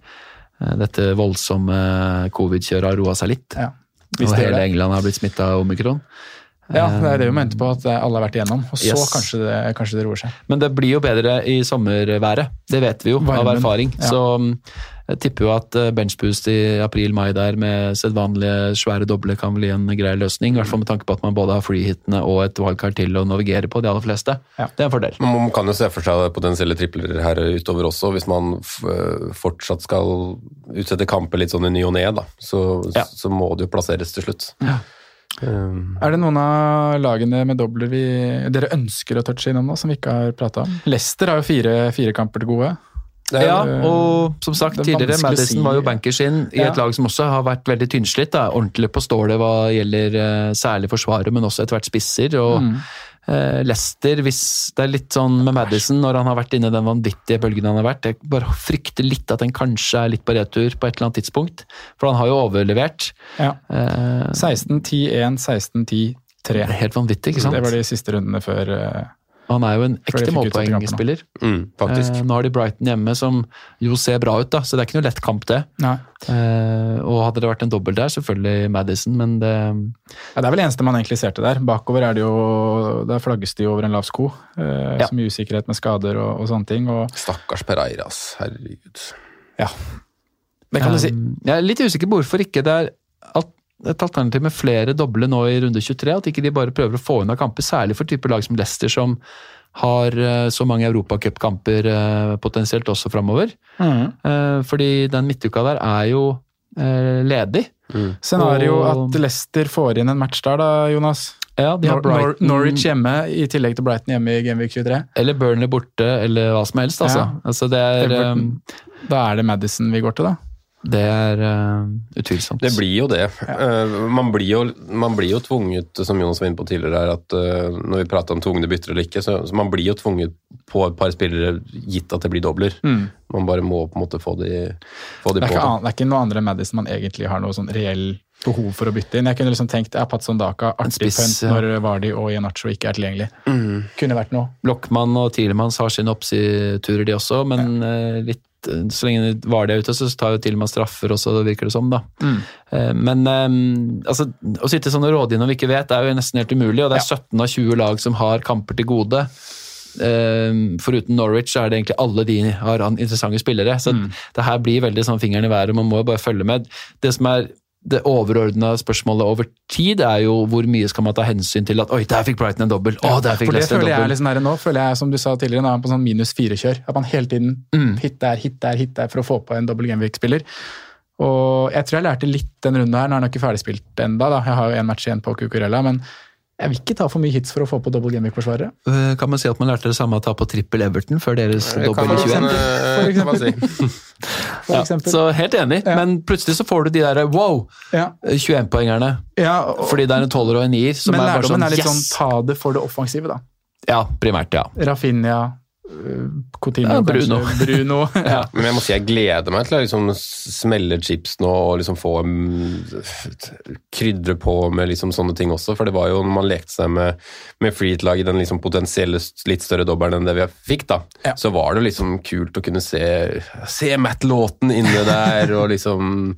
Speaker 5: eh, dette voldsomme covid-kjøret har roa seg litt.
Speaker 3: Ja.
Speaker 5: Og hele
Speaker 3: det.
Speaker 5: England har blitt smitta av omikron.
Speaker 3: Ja, det er det vi mente på, at alle har vært igjennom. Og så
Speaker 5: Yes.
Speaker 3: kanskje, det, kanskje det roer seg.
Speaker 5: Men det blir jo bedre i sommerværet. Det vet vi jo av erfaring.
Speaker 3: ja.
Speaker 5: Så mm, jeg tipper jo at eh, benchboost i april-mai der med sedvanlige svære doble kan bli en grei løsning. I hvert fall med tanke på at man både har freehitene og et wildcard til å navigere på, de aller fleste.
Speaker 3: Ja.
Speaker 5: Det er en fordel.
Speaker 4: Man kan jo se for seg potensielle tripler her utover også, hvis man fortsatt skal utsette kamper litt sånn i ny og ne, da. Så,
Speaker 5: Ja.
Speaker 4: så må det jo plasseres til slutt. Um,
Speaker 3: Er det noen av lagene med dobler vi, dere ønsker å touche innom nå, som vi ikke har prata om? Leicester har jo fire, fire kamper til gode.
Speaker 5: Ja, og som sagt
Speaker 3: er
Speaker 5: tidligere, Madison var jo bankers inn i
Speaker 3: Ja.
Speaker 5: et lag som også har vært veldig tynnslitt. da, Ordentlig på stålet hva gjelder eh, særlig forsvaret, men også etter hvert spisser. og
Speaker 3: Mm.
Speaker 5: eh, Lester, hvis det er litt sånn med Madison, når han har vært inne i den vanvittige bølgen han har vært, jeg bare frykter litt at den kanskje er litt på retur på et eller annet tidspunkt. For han har jo overlevert.
Speaker 3: Ja.
Speaker 5: Eh,
Speaker 3: 16-10-1, 16-10-3.
Speaker 5: det er helt vanvittig, ikke sant?
Speaker 3: Det var de siste rundene før eh,
Speaker 5: Han er jo en ekte målpoengspiller.
Speaker 4: mm, faktisk.
Speaker 5: Eh, nå har de Brighton hjemme, som jo ser bra ut, da, så det er ikke noe lett kamp, det.
Speaker 3: Nei.
Speaker 5: Eh, og hadde det vært en dobbel der, selvfølgelig Madison, men det
Speaker 3: Ja, det er vel det eneste man egentlig ser til der. Bakover er det jo Der flagges det jo over en lav sko. Eh,
Speaker 5: Ja.
Speaker 3: Så mye usikkerhet med skader og, og sånne ting. Og
Speaker 4: Stakkars Pereiras. Herregud.
Speaker 3: ja. Det kan du si.
Speaker 5: Um, Jeg er litt usikker på hvorfor ikke det er alt, et alternativ med flere doble nå i runde 23. At ikke de bare prøver å få unna kamper, særlig for typer lag som Leicester, som har eh, så mange europacupkamper eh, potensielt også framover.
Speaker 3: Mhm.
Speaker 5: Eh, Fordi den midtuka der er jo ledig. ledig.
Speaker 3: Scenario
Speaker 5: Og-
Speaker 3: at Leicester får inn en match der, da, Jonas.
Speaker 5: Ja, de har
Speaker 3: Nor Nor Norwich hjemme i tillegg til Brighton hjemme i Gameweek 23.
Speaker 5: eller Burnley borte, eller hva som helst. Altså.
Speaker 3: Ja.
Speaker 5: Altså, det er,
Speaker 3: Everton.
Speaker 5: um,
Speaker 3: Da er det Madison vi går til, da.
Speaker 5: Det er uh, utvilsomt.
Speaker 4: Det blir jo det. Eh, man, blir jo, man blir jo tvunget, som Jonas var inne på tidligere, her, at uh, når vi prater om tvungne bytter eller ikke, så, så man blir jo tvunget på et par spillere, gitt at det blir dobler. Man bare må på en måte få de, få de
Speaker 3: Det
Speaker 4: på.
Speaker 3: ikke an, det er ikke noe andre enn Madison man egentlig har noe sånn reell behov for å bytte inn. Jeg kunne liksom tenkt ja, Patson Daka, artig punt
Speaker 5: ja.
Speaker 3: når Vardi og Ianacho ikke er tilgjengelig. Kunne vært noe.
Speaker 5: Blokkmann og Tielemanns har sine oppsiturer, de også, men eh, litt så lenge Vardø er ute, så tar jo man straffer også, det virker det som. da. Mm. Men eh, altså, å sitte sånn og råde inn når vi ikke vet, er jo nesten helt umulig. og Det er 17 av 20 lag som har kamper til gode. Eh, Foruten Norwich så er det egentlig alle de har an- interessante spillere. Så det her blir veldig sånn fingeren i været, man må jo bare følge med. Det som er det overordna spørsmålet over tid er jo hvor mye skal man ta hensyn til at oi, der fikk Brighton en dobbel, å, der fikk
Speaker 3: det
Speaker 5: Leicester en
Speaker 3: føler jeg er liksom her nå, føler jeg som du sa tidligere, nå er på sånn minus fire-kjør. At man hele tiden
Speaker 5: Mm.
Speaker 3: hit der, hit der, hit der for å få på en dobbel Genvik-spiller. Og jeg tror jeg lærte litt den runden her, nå er den ikke ferdigspilt enda da. Jeg har jo en match igjen på Cucurella, men jeg vil ikke ta for mye hits for å få på dobbel gameweek-forsvarere.
Speaker 5: Eh, Kan man si at man lærte det samme å ta på trippel Everton før deres
Speaker 4: Det
Speaker 5: dobbel i 21?
Speaker 4: For eksempel. man si.
Speaker 3: For
Speaker 5: Ja,
Speaker 3: eksempel.
Speaker 5: så helt enig,
Speaker 3: Ja.
Speaker 5: men plutselig så får du de der wow,
Speaker 3: Ja.
Speaker 5: 21-poengerne.
Speaker 3: Ja,
Speaker 5: Fordi det er en tolver og en nier. men
Speaker 3: men
Speaker 5: er bare sånn,
Speaker 3: er litt
Speaker 5: yes!
Speaker 3: sånn ta det for det offensive, da.
Speaker 5: Ja, primært, ja.
Speaker 3: Rafinha, Coutinho,
Speaker 5: Ja, Bruno.
Speaker 3: kanskje. Bruno. ja.
Speaker 4: Men jeg må si jeg gleder meg til å liksom smelle chips nå og liksom få mm, krydre på med liksom sånne ting også. For det var jo når man lekte seg med, med freehit-lag i den liksom potensielle litt større dobbelen enn det vi fikk, da,
Speaker 3: Ja.
Speaker 4: så var det liksom kult å kunne se, se Matt Lawton inne der og liksom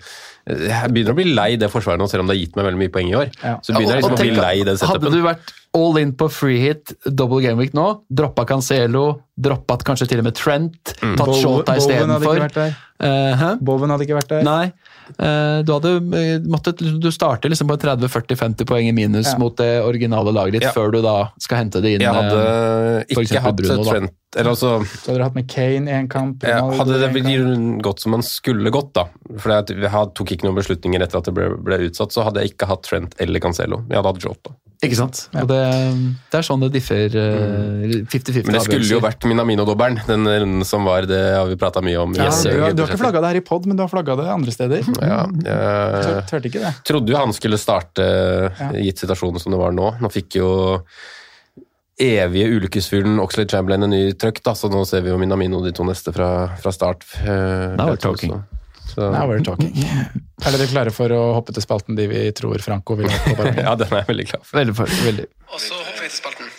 Speaker 4: Jeg begynner å bli lei det forsvaret nå, selv om det har gitt meg veldig mye poeng i år.
Speaker 3: Ja.
Speaker 4: Så begynner jeg liksom å bli lei den
Speaker 5: Hadde
Speaker 4: setupen.
Speaker 5: du vært all in på free hit, double game week nå, droppa Cancelo, droppa kanskje til og med Trent,
Speaker 4: Mm.
Speaker 5: tatt Shota istedenfor uh,
Speaker 3: Bowen hadde ikke vært der.
Speaker 5: Nei. Uh, du hadde eh, måttet Du starter liksom på 30-40-50 poeng i minus
Speaker 3: Ja.
Speaker 5: mot det originale laget ditt,
Speaker 4: Ja.
Speaker 5: før du da skal hente det inn.
Speaker 4: Jeg hadde ikke hatt
Speaker 5: Bruno.
Speaker 4: Trent Eller altså
Speaker 3: Så hadde du hatt med Kane i en kamp.
Speaker 4: Ja,
Speaker 3: Ronaldo
Speaker 4: hadde det
Speaker 3: kamp.
Speaker 4: gått som man skulle gått, da For jeg tok ikke noen beslutninger etter at det ble, ble utsatt, så hadde jeg ikke hatt Trent eller Cancelo. Jeg hadde hatt Jota.
Speaker 5: Ikke sant? Og det, det er sånn det differ eh, 50-50.
Speaker 4: Men det skulle jo vært Minamino-dobbelen, den runden som var. Det har vi prata mye om.
Speaker 3: Ja, du, har, du har ikke flagga det her i pod, men du har flagga det andre steder.
Speaker 4: Ja, jeg
Speaker 3: tørte ikke det.
Speaker 4: trodde jo han skulle starte, gitt situasjonen som det var nå. Nå fikk jo evige ulykkesfuglen Oxlade Chamberlain en ny trøkk, da, så nå ser vi jo Minamino de to neste fra, fra start. Uh,
Speaker 5: Now we're talking.
Speaker 4: Så,
Speaker 3: Now we're talking. Er dere klare for å hoppe til spalten de vi tror Franco vil ha på
Speaker 4: ja, den er jeg veldig klar for.
Speaker 5: Veldig, for- veldig.
Speaker 6: Og så hopper vi til spalten.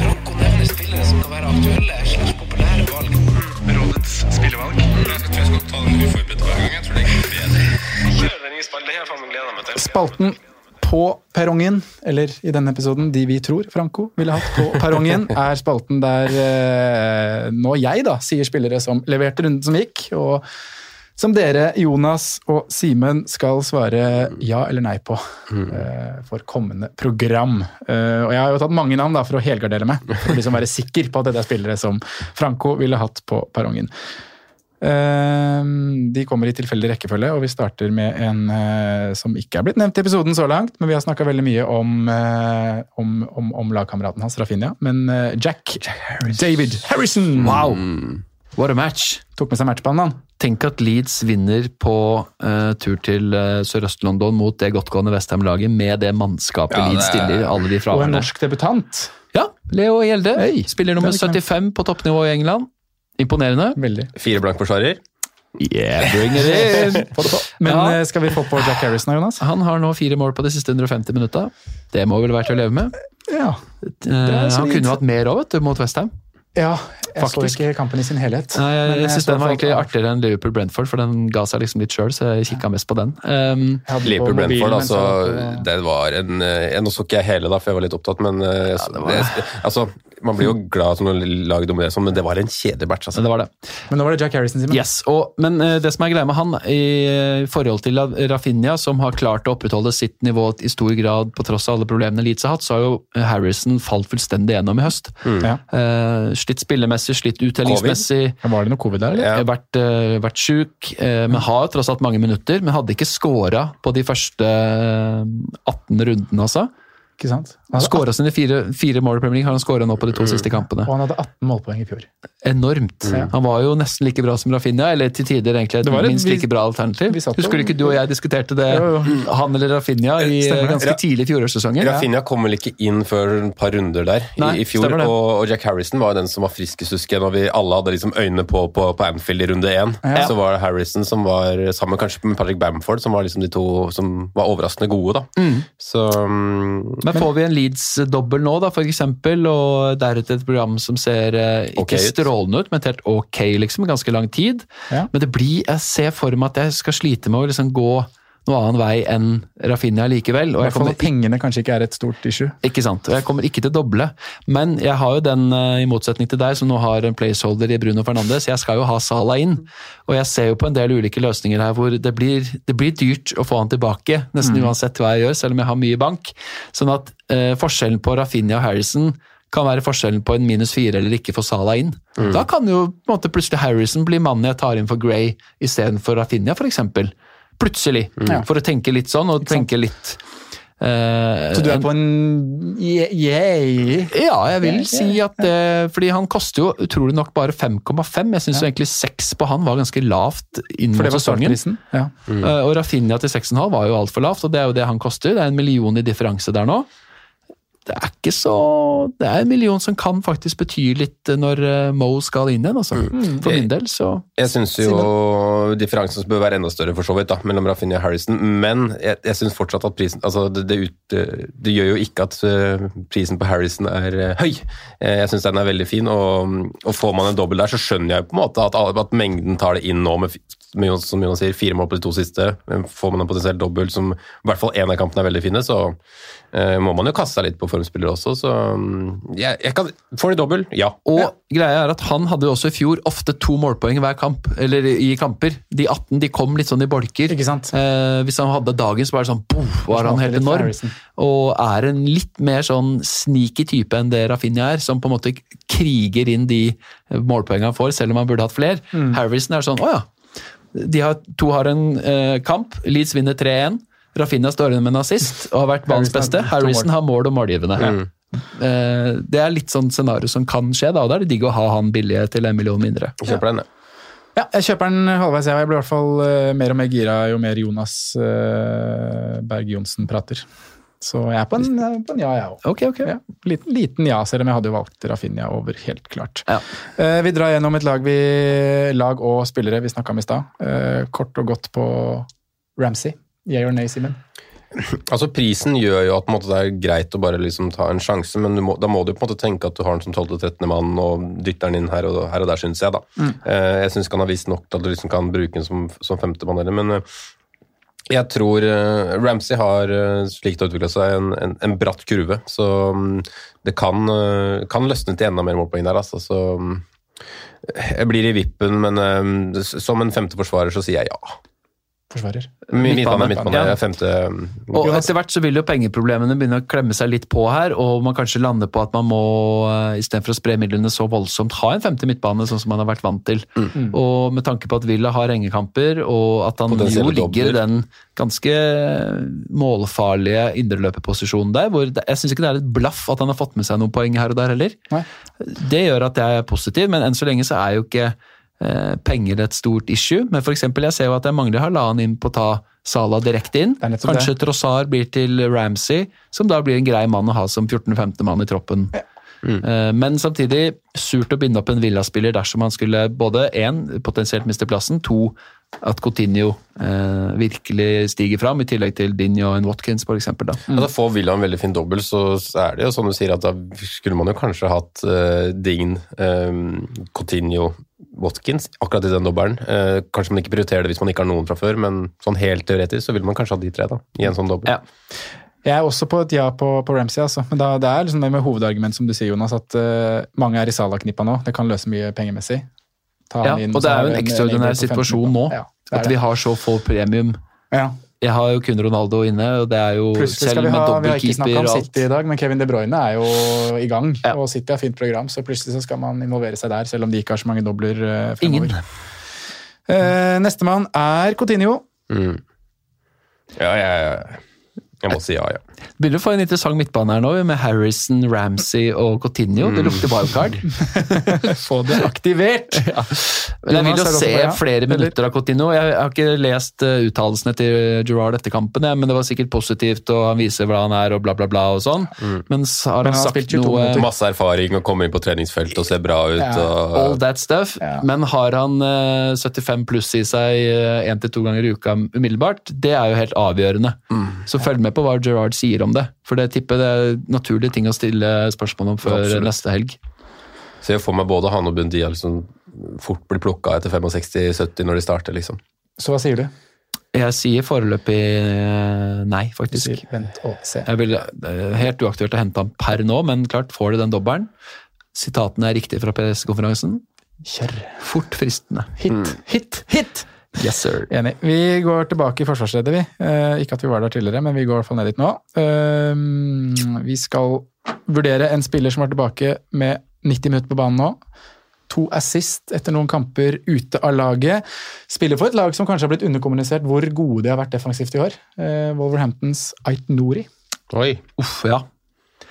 Speaker 6: Franco nevner spillere som kan være aktuelle slags populære valg. Rådets spillevalg. Jeg tror jeg skal ta den uforberedt hver gang. Jeg tror det er bedre. Kjør den nye spalten. Det har jeg faen meg gleda meg til.
Speaker 3: Spalten på perrongen, eller i denne episoden de vi tror Franco ville hatt på perrongen, er spalten der eh, nå jeg da sier spillere som leverte runden som gikk, og som dere, Jonas og Simen, skal svare ja eller nei på eh, for kommende program. Eh, og jeg har jo tatt mange navn da for å helgardere meg, for å liksom være sikker på at dette er spillere som Franco ville hatt på perrongen. Eh, De kommer i tilfeldig rekkefølge, og vi starter med en eh, som ikke er blitt nevnt i episoden så langt, men vi har snakka veldig mye om, eh, om, om, om lagkameraten hans, Rafinha. Men Jack Jack, David Harrison
Speaker 5: Wow! What a match!
Speaker 3: tok med seg matchbanen, han.
Speaker 5: Tenk at Leeds vinner på uh, tur til uh, Sørøst-London mot det godtgående Westham-laget med det mannskapet
Speaker 4: Ja,
Speaker 5: Leeds
Speaker 4: det er-
Speaker 5: stiller, alle de
Speaker 3: Og en norsk debutant.
Speaker 5: Ja, Leo Gjelde.
Speaker 3: Hey,
Speaker 5: Spiller nummer
Speaker 3: det er ikke
Speaker 5: 75 på toppnivå i England. Imponerende.
Speaker 3: Veldig.
Speaker 4: Fire blankforsvarer.
Speaker 5: Yeah, bring it in!
Speaker 3: Men
Speaker 5: Ja.
Speaker 3: eh, skal vi få på Jack Harrison da, Jonas?
Speaker 5: Han har nå fire mål på de siste 150 minutta. Det må vel være til å leve med.
Speaker 3: Ja.
Speaker 5: Eh, han kunne jo hatt mer òg, vet du, mot Westham.
Speaker 3: Ja jeg
Speaker 5: Faktisk.
Speaker 3: så ikke kampen i sin helhet.
Speaker 5: Nei, jeg,
Speaker 3: jeg,
Speaker 5: jeg syns den var egentlig artigere enn Liverpool-Brentford, for den ga seg liksom litt sjøl, så jeg kikka mest på den. Um,
Speaker 3: Jeg hadde på
Speaker 4: Liverpool
Speaker 3: mobilen
Speaker 4: Brentford, altså,
Speaker 3: var på-
Speaker 4: det var en eh, Nå så ikke jeg hele, da, for jeg var litt opptatt, men eh, det, altså, Man blir jo glad når lag dominerer sånn, men det var en kjedelig match. Altså.
Speaker 5: det var det.
Speaker 3: Men nå var det Jack Harrison, Simen.
Speaker 5: Yes, og, Men eh, det som er greia med han, i forhold til Rafinha, som har klart å opprettholde sitt nivå i stor grad på tross av alle problemene Leeds har hatt, så har jo Harrison falt fullstendig gjennom i høst.
Speaker 3: Ja.
Speaker 5: Eh, slitt spillemessig, slitt uttellingsmessig.
Speaker 3: Var det noe covid der, eller?
Speaker 5: Ja. Vært, uh, vært sjuk, Uh, men har tross alt mange minutter. Men hadde ikke scora på de første eh, 18 rundene, altså.
Speaker 3: Ikke sant? Han
Speaker 5: Skåra sine fire, fire mål i Premier League, har han skåra nå på de to siste kampene.
Speaker 3: Og han hadde 18 målpoeng i fjor.
Speaker 5: Enormt.
Speaker 3: Ja.
Speaker 5: Han var jo nesten like bra som Rafinha, eller til tider egentlig et minst
Speaker 3: vi-
Speaker 5: like bra alternativ.
Speaker 3: jo-
Speaker 5: Husker du ikke du og jeg diskuterte det,
Speaker 3: Jo,
Speaker 5: han eller Rafinha, i
Speaker 3: Stemmer
Speaker 5: ganske tidlig i fjorårssesongen?
Speaker 4: Rafinha kom vel ikke inn før et par runder der i,
Speaker 5: Nei,
Speaker 4: i fjor, og, og Jack Harrison var jo den som var friskest, husker jeg, når vi alle hadde liksom øynene på, på, på Anfield i runde én.
Speaker 3: Ja.
Speaker 4: Så var det Harrison som var sammen kanskje med Patrick Bamford, som var liksom de to som var overraskende gode, da.
Speaker 5: Mm.
Speaker 4: Så um,
Speaker 5: Men får vi en Leeds-dobbel nå, da, for eksempel, og deretter et program som ser eh, ikke
Speaker 4: okay
Speaker 5: strålende ut, men helt ok, liksom, i ganske lang tid.
Speaker 3: Ja.
Speaker 5: Men det blir, jeg ser for meg at jeg skal slite med å liksom gå noe annen vei enn Rafinha likevel. Og jeg kommer
Speaker 3: pengene kanskje ikke er et stort issue.
Speaker 5: Ikke sant, og jeg kommer ikke til å doble. Men jeg har jo den, eh, i motsetning til deg, som nå har en placeholder i Bruno Fernandes. Jeg skal jo ha Salah inn, og jeg ser jo på en del ulike løsninger her hvor det blir, det blir dyrt å få han tilbake, nesten uansett hva jeg gjør, selv om jeg har mye bank. Sånn at eh, forskjellen på Rafinha og Harrison kan være forskjellen på en minus fire eller ikke få Salah inn. Da kan jo på en måte plutselig Harrison bli mannen jeg tar inn for Gray istedenfor Rafinha, f.eks. Plutselig.
Speaker 3: Mm.
Speaker 5: For å tenke litt sånn, og tenke litt Uh,
Speaker 3: Så du er på en yeah,
Speaker 5: ja, jeg vil
Speaker 3: yeah, ja,
Speaker 5: si at eh, Fordi han koster jo utrolig nok bare 5,5. Jeg syns egentlig 6 på han var ganske lavt inn
Speaker 3: det
Speaker 5: mot sesongen.
Speaker 3: Ja.
Speaker 5: Mm. Uh, og Rafinha til 6,5 var jo altfor lavt, og det er jo det han koster. Det er en million i differanse der nå. det er ikke så Det er en million som kan faktisk bety litt når Mo skal inn igjen, altså. For min del, så
Speaker 4: Jeg syns jo differansen bør være enda større for så vidt da, mellom Rafinha og Harrison, men jeg, jeg syns fortsatt at prisen altså det, det, ut, det gjør jo ikke at eh, prisen på Harrison er eh, høy. Eh, Jeg syns den er veldig fin, og, og får man en dobbel der, så skjønner jeg på en måte at, at mengden tar det inn nå med som Jonas- som sier, fire mål på de to siste. Får man en potensielt dobbel som i hvert fall én av kampene er veldig fine, så må man jo kaste seg litt på formspillere også, så mm, jeg, jeg kan Får de dobbel? Ja.
Speaker 5: Og greia er at han hadde jo også i fjor ofte to målpoeng hver kamp, eller i kamper. De 18 de kom litt sånn i bolker.
Speaker 3: Ikke sant?
Speaker 5: Eh, hvis han hadde dagen, så var det sånn boff, var han helt enorm. Og er en litt mer sånn sneaky type enn det Rafinha er, som på en måte kriger inn de målpoengene han får, selv om han burde hatt flere.
Speaker 3: Mm.
Speaker 5: Harrison er sånn, å ja. De har, to har en eh, kamp, Leeds vinner 3-1. Rafinha står igjen med en assist og har vært banens beste. Harrison har mål og målgivende. Eh, det er litt sånn scenario som kan skje, da, og da er det digg å ha han billige til en million mindre.
Speaker 4: Kjøper den, ja.
Speaker 3: Ja, jeg kjøper den halvveis. Jeg blir i hvert fall eh, mer og mer gira jo mer Jonas uh, Berg-Johnsen prater. Så jeg er på en, på en ja, jeg òg.
Speaker 5: Ok, ok.
Speaker 3: Ja, liten, liten ja, selv om jeg hadde jo valgt Rafinha over, helt klart.
Speaker 5: Ja.
Speaker 3: Eh, vi drar gjennom et lag, vi, lag og spillere vi snakka om i stad. Eh, kort og godt på Ramsey. Yeah or nay, Simen?
Speaker 4: Altså Prisen gjør jo at måte, det er greit å bare liksom ta en sjanse, men må, da må du på en måte tenke at du har den som 12.-13. mann og dytter den inn her og, her og der, syns jeg. da. Eh, jeg syns ikke han har vist nok til at du liksom kan bruke den som, som femtemann heller, men eh, jeg tror uh, Ramsey har, uh, slik det har utvikla seg, en, en, en bratt kurve. Så um, det kan, uh, kan løsne til enda mer målpoeng der. Altså. Så Um, jeg blir i vippen, men um, som en femte forsvarer så sier jeg ja.
Speaker 3: Forsvarer.
Speaker 4: Midtbane, midtbane,
Speaker 5: ja.
Speaker 4: femte
Speaker 5: Og etter hvert så vil jo pengeproblemene begynne å klemme seg litt på her, og man kanskje lander på at man må, eh, istedenfor å spre midlene så voldsomt, ha en femte midtbane, sånn som man har vært vant til. Og med tanke på at Villa har rengekamper, og at han jo ligger i den ganske målfarlige indreløperposisjonen der, hvor det, jeg syns ikke det er et blaff at han har fått med seg noen poeng her og der heller.
Speaker 3: Nei.
Speaker 5: Det gjør at jeg er positiv, men enn så lenge så er jo ikke penger et stort issue. Men for eksempel, jeg ser jo at jeg mangler halvannen inn på å ta Sala direkte inn.
Speaker 3: Det Trossar
Speaker 5: Kanskje blir til Ramsey, som da blir en grei mann å ha som 14.-15. mann i troppen. Eh, Men samtidig surt å binde opp en Villa-spiller dersom han skulle både én, potensielt miste plassen, to, at Coutinho eh, virkelig stiger fram, i tillegg til Dinho og en Watkins, for eksempel. Da.
Speaker 4: Ja, da får Villa en veldig fin dobbel, så så er det jo som du sier at da skulle man jo kanskje hatt eh, Dign, eh, Coutinho, Watkins akkurat i den dobbelen. Eh, kanskje man ikke prioriterer det hvis man ikke har noen fra før, men sånn helt teoretisk så vil man kanskje ha de tre da, i en sånn dobbel.
Speaker 5: Ja.
Speaker 3: Jeg er også på et ja på, på Ramsey, altså. Men da, det er liksom det med hovedargument, som du sier, Jonas, at uh, mange er i Salah-knippa nå. Det kan løse mye pengemessig. Ta
Speaker 5: Ja,
Speaker 3: inn,
Speaker 5: og det er jo en
Speaker 3: en-
Speaker 5: ekstraordinær
Speaker 3: en på 15
Speaker 5: situasjon nå,
Speaker 3: Ja,
Speaker 5: at vi har så få premium.
Speaker 3: Ja.
Speaker 5: Jeg har jo kun Ronaldo inne, og det er jo
Speaker 3: Plutselig
Speaker 5: selv med
Speaker 3: vi
Speaker 5: og
Speaker 3: alt. vi har ikke
Speaker 5: dobbeltkeeper
Speaker 3: snakka om. City i dag, men Kevin De Bruyne er jo i gang.
Speaker 5: Ja.
Speaker 3: Og City har fint program, så plutselig så skal man involvere seg der, selv om de ikke har så mange dobler eh, fremover.
Speaker 5: Ingen.
Speaker 3: Eh, Nestemann er Coutinho.
Speaker 4: Mm. Ja, jeg, jeg må si ja, ja.
Speaker 5: Begynner å få en interessant midtbane her nå, med Harrison, Ramsey og Coutinho. Det lukter wildcard.
Speaker 3: Få det aktivert!
Speaker 5: Men jeg vil jo se flere minutter av Coutinho. Jeg har ikke lest uh, uttalelsene til Gerard etter kampen, men det var sikkert positivt, og han viser hva han er, og bla, bla, bla og sånn. Men så har
Speaker 3: Men
Speaker 5: han,
Speaker 3: han har
Speaker 5: sagt noe
Speaker 3: minutter.
Speaker 4: Masse erfaring og kommer inn på treningsfelt og ser bra ut.
Speaker 3: Ja,
Speaker 5: All that stuff.
Speaker 3: Ja.
Speaker 5: Men har han eh, 75 pluss i seg én til to ganger i uka umiddelbart, det er jo helt avgjørende.
Speaker 3: Mm.
Speaker 5: Så følg med på hva Gerard sier om det. For det tipper det er naturlige ting å stille spørsmål om før
Speaker 4: Absolutt.
Speaker 5: neste helg.
Speaker 4: Så jeg får meg både han og Bundia liksom fort blir plukka etter 65-70 når de starter, liksom.
Speaker 3: Så hva sier du?
Speaker 5: Jeg sier foreløpig eh, nei, faktisk.
Speaker 3: sier vent og se.
Speaker 5: Jeg vil, det er helt uaktuelt å hente han per nå, men klart, får du den dobbelen Sitatene er riktige fra pressekonferansen.
Speaker 3: Kjør.
Speaker 5: Fort fristende.
Speaker 3: Hit, hit, hit!
Speaker 5: Yes, sir.
Speaker 3: Enig. Vi går tilbake i forsvarsleddet, vi. Eh, ikke at vi var der tidligere, men vi går i hvert fall ned dit nå. Eh, vi skal vurdere en spiller som var tilbake med 90 minutter på banen nå. To assist etter noen kamper ute av laget. Spiller for et lag som kanskje har blitt underkommunisert hvor gode de har vært defensivt i år. Eh, Wolverhamptons Ait Nori.
Speaker 4: Oi.
Speaker 5: Uff, ja.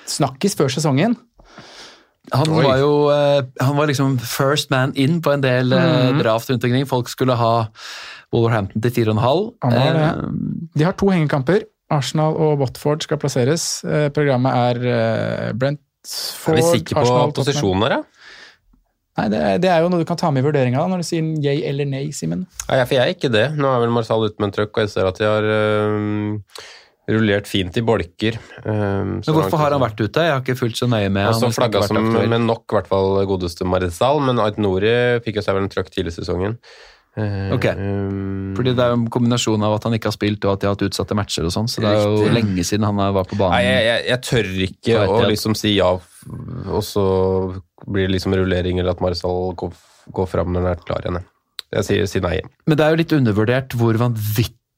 Speaker 3: Snakkis før sesongen.
Speaker 5: Han
Speaker 4: Oi.
Speaker 5: var jo eh, han var liksom first man in på en del eh, draft rundt omkring. Folk skulle ha Wolverhampton til 4,5.
Speaker 3: Han var det.
Speaker 5: Eh,
Speaker 3: De har to hengekamper. Arsenal og Watford skal plasseres. Eh, Programmet er eh,
Speaker 4: Er vi sikre på posisjoner, da?
Speaker 3: Nei, det er, det er jo noe du kan ta med i vurderinga når du sier yay eller nei, Simen.
Speaker 4: Nei, for jeg er ikke det. Nå er vel Marsal ute med en trøkk, og jeg ser at de har øhm, rullert fint i bolker. Um,
Speaker 5: Men hvorfor har han vært ute? Jeg har ikke fulgt så nøye med. Han har liksom
Speaker 4: flagga som med nok, i hvert fall godeste Marisal, men Ait Nori fikk jo seg vel en trøkk tidlig i sesongen. Uh,
Speaker 5: Ok.
Speaker 4: øhm,
Speaker 5: Fordi det er jo en kombinasjon av at han ikke har spilt og at de har hatt utsatte matcher og sånn, så det er jo
Speaker 4: Riktig.
Speaker 5: lenge siden han var på banen.
Speaker 4: Nei, jeg, jeg, jeg tør ikke å liksom si ja, og så blir det liksom rullering, eller at Marisal går, går fram når han er klar igjen. jeg. Sier, si nei.
Speaker 5: Men det er jo litt undervurdert hvor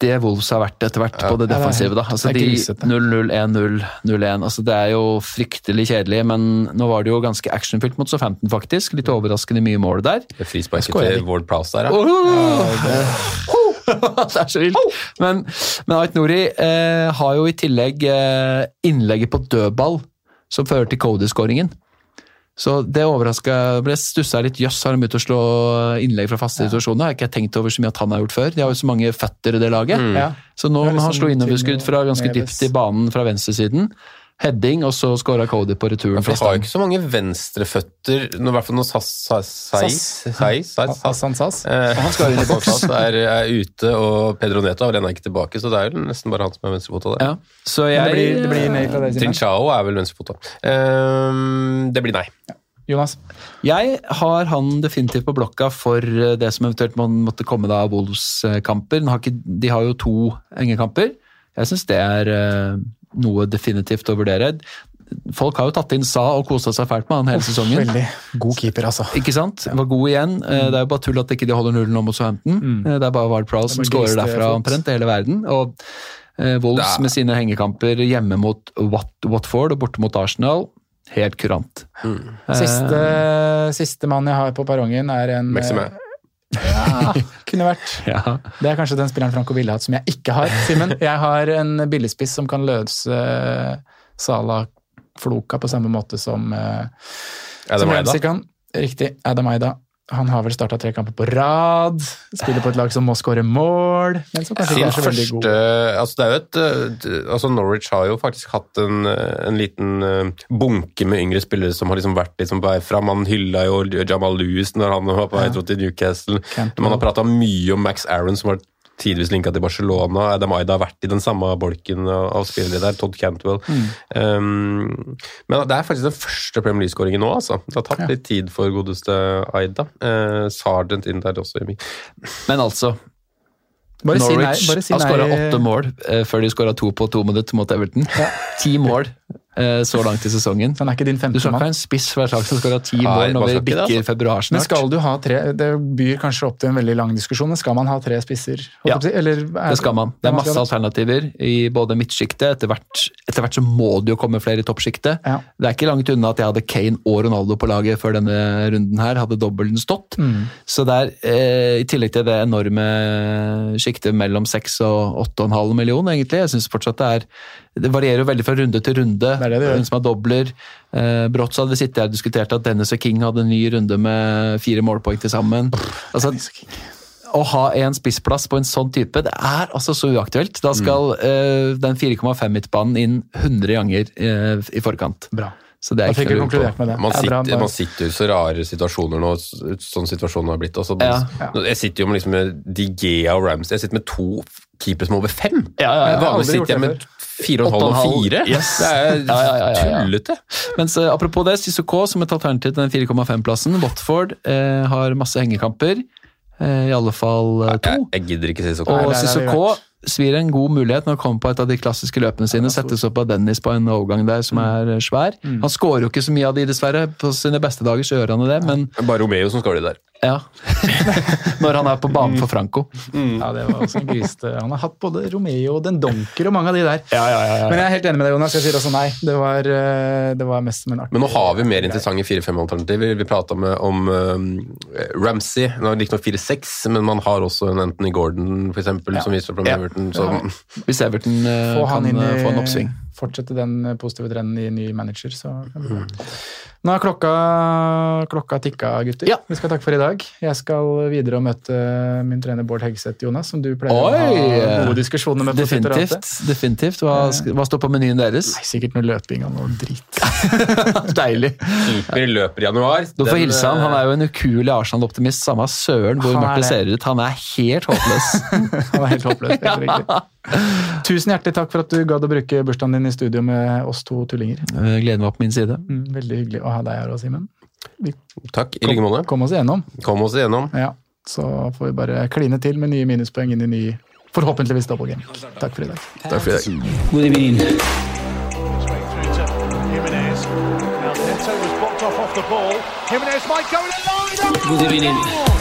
Speaker 5: vanvittige Wolves har vært etter hvert på det
Speaker 3: det
Speaker 5: defensive. da. Altså de 0-0, 1-0, 0-1. altså Det er jo fryktelig kjedelig, men nå var det jo ganske actionfylt mot Southampton, faktisk. Litt overraskende mye mål der.
Speaker 4: Det frisparket til Ward Prowse der, ja.
Speaker 5: det er så vilt. Men, men Ait Nori eh, har jo i tillegg eh, innlegget på dødball som fører til Cody-skåringen. Så det overraska ble stussa litt. Jøss, har de begynt å slå innlegg fra faste situasjoner? Har ikke jeg tenkt over så mye at han har gjort før. De har jo så mange føtter i det laget.
Speaker 4: Mm.
Speaker 3: Ja.
Speaker 5: Så nå
Speaker 3: Det er
Speaker 5: han slå innoverskudd fra ganske dypt i banen fra venstresiden. Heading, og så skåra Cody på returen.
Speaker 4: For de har jo ikke så mange venstreføtter, i hvert fall når
Speaker 3: Hassan Sass.
Speaker 4: Eh, er, er ute, og Pedro Neto er vel ennå ikke tilbake, så det er jo nesten bare han som er venstrefota der.
Speaker 5: Ja, så jeg,
Speaker 3: det blir, det blir nei fra deg, Simen.
Speaker 4: Trincao er vel venstrefota. Um, det blir nei.
Speaker 3: Jonas.
Speaker 5: Jeg har han definitivt på blokka for eh, det som eventuelt måtte komme da av Wolves-kamper. De har ikke- De har jo to engekamper. Jeg syns det er eh, noe definitivt å vurdere. Folk har jo tatt inn Sa og kosa seg fælt med han hele sesongen.
Speaker 3: Veldig god keeper, altså.
Speaker 5: Ikke sant? Var god igjen. Eh, Det er jo bare tull at ikke de holder nullen nå mot Southampton. Mm. Det er bare Ward Prowse som
Speaker 3: er
Speaker 5: skårer derfra omtrent i hele verden. Og eh, Wolves med sine hengekamper hjemme mot Wat Watford og borte mot Arsenal, helt kurant. Mm.
Speaker 3: Siste, siste mann jeg har på perrongen, er en
Speaker 4: Maxime.
Speaker 3: Ja, kunne vært.
Speaker 5: Ja.
Speaker 3: Det er kanskje den spilleren Franco ville hatt, som jeg ikke har, Simen. Jeg har en billigspiss som kan løse Sala Floka på samme måte som, Adam
Speaker 4: Er
Speaker 3: som? Ramsey kan. Riktig. Adam Aida. Han har vel starta tre kamper på rad. Spiller på et lag som må skåre mål, men som kanskje ikke er så veldig god.
Speaker 4: altså et, eh, altså Norwich har jo faktisk hatt en, eh, en liten eh, bunke med yngre spillere som har liksom vært liksom på vei fram. Man hylla jo Jamal Lewis når han var på vei
Speaker 3: Ja.
Speaker 4: til Newcastle.
Speaker 3: Campbell.
Speaker 4: Man har prata mye om Max Aaron, som var tidvis linka til Barcelona. Adam Aida har vært i den samme bolken av spillere der. Todd Cantwell.
Speaker 3: Mm.
Speaker 4: Um, men det er faktisk den første Premier League-skåringen nå, altså. Det har tatt
Speaker 3: Ja.
Speaker 4: litt tid for godeste Aida. Uh, Sargent inn der også.
Speaker 5: Men altså,
Speaker 3: Bare si nei.
Speaker 5: Norwich
Speaker 3: Bare si
Speaker 5: har skåra åtte mål eh, før de skåra to på to minutter mot Everton. Ti mål eh, så langt i sesongen.
Speaker 3: Så han er ikke din
Speaker 5: Du
Speaker 3: femte
Speaker 5: skal ikke ha en spiss hver lag som ha ti mål når vi
Speaker 4: bikker altså.
Speaker 5: februar februar
Speaker 3: Men
Speaker 5: snart.
Speaker 3: skal du ha tre Det byr kanskje opp til en veldig lang diskusjon, men skal man ha tre spisser?
Speaker 5: Ja?
Speaker 3: Eller er-
Speaker 5: Det skal man. Det er masse alternativer i både midtsjiktet. Etter etter hvert så må det jo komme flere i toppsjiktet.
Speaker 3: Ja.
Speaker 5: Det er ikke langt unna at jeg hadde Kane og Ronaldo på laget før denne runden her. Hadde dobbelen stått.
Speaker 3: Mm.
Speaker 5: Så det er, eh, i tillegg til det enorme sjiktet mellom 6 og 8,5 millioner, egentlig. Jeg synes fortsatt det er Det varierer jo veldig fra runde til runde.
Speaker 3: Det er det det.
Speaker 5: Hvem som har dobler. Eh, brått så hadde vi sittet her og diskutert at Dennis og King hadde en ny runde med fire målpoeng til sammen. Altså, å ha en spissplass på en sånn type, det er altså så uaktuelt. Da skal
Speaker 3: Mm.
Speaker 5: eh, den 4,5 midtbanen inn 100 ganger eh, i forkant.
Speaker 3: Bra.
Speaker 5: Så det er ikke noe på.
Speaker 3: med det.
Speaker 4: Man
Speaker 3: Det er bra,
Speaker 4: sitter, man sitter jo i så rare situasjoner nå, sånn situasjonen har blitt. Også.
Speaker 5: Ja.
Speaker 4: Jeg sitter jo med, liksom, med Digea og Ramsay. jeg sitter med to keepere som er over fem.
Speaker 5: Ja, ja,
Speaker 4: Vanligvis sitter jeg med fire og en halv og fire.
Speaker 5: Yes.
Speaker 4: Det er
Speaker 5: Ja, ja, ja,
Speaker 4: tullete.
Speaker 5: Mens eh, apropos det, Sissoko som et alternativ til den 4,5-plassen. Watford eh, har masse hengekamper. Eh, I alle fall eh, to.
Speaker 4: Jeg, jeg gidder ikke si så
Speaker 5: Og Sissoko svir en god mulighet når han kommer på et av de klassiske løpene sine. Settes opp av Dennis på en overgang der som er svær. svær. Han skårer jo ikke så mye av de, dessverre. På sine beste dager så gjør han jo det, men
Speaker 4: Bare Romeo som skårer de der.
Speaker 5: ja. Når han er på banen for Franco.
Speaker 3: Ja, det var også en grisete Han har hatt både Romeo og Den Donker og mange av de der. Ja, ja, ja, Men jeg er helt enig med deg, Jonas. Jeg sier også nei. Det var, eh, det var mest som en artig
Speaker 4: Men nå har vi mer interessante 4-5-alternativer. Vi prata om um, Ramsey. Nå er det Riktignok 4-6, men man har også en Anthony Gordon, for eksempel, som viser fra
Speaker 5: Ja.
Speaker 4: Everton. Så
Speaker 5: Hvis Everton
Speaker 3: uh,
Speaker 5: kan eh,
Speaker 3: i
Speaker 5: få en oppsving.
Speaker 3: Fortsette den positive trenden i ny manager, så bra. Nå er klokka, klokka tikka, gutter. Vi skal takke for i dag. Jeg skal videre og møte min trener Bård Hegseth, Jonas, som du pleier å ha gode diskusjoner med. på
Speaker 5: Definitivt. Definitivt. Hva, hva står på menyen deres?
Speaker 3: Nei, sikkert noe løping og noe drit.
Speaker 5: Deilig.
Speaker 4: Super løper i januar.
Speaker 5: Du får hilse han. Han er jo en ukuelig Arsenal-optimist. Samme søren hvor
Speaker 3: Han
Speaker 5: mørkt det ser ut. Han er helt håpløs.
Speaker 3: Han er helt håpløs. helt riktig. Tusen hjertelig takk for at du gadd å bruke bursdagen din i studio med oss to tullinger.
Speaker 5: Eh, Gleden var på min side.
Speaker 3: Mm, Veldig hyggelig å ha deg her òg, Simen.
Speaker 4: Takk, i like måte.
Speaker 3: kom oss igjennom.
Speaker 4: Kom oss igjennom.
Speaker 3: Ja, så får vi bare kline til med nye minuspoeng inn i ny forhåpentligvis dobbeltgame. Takk for i dag.
Speaker 4: Takk for i dag.
Speaker 1: Good evening.
Speaker 2: Swing through
Speaker 1: Good
Speaker 7: Jimenez.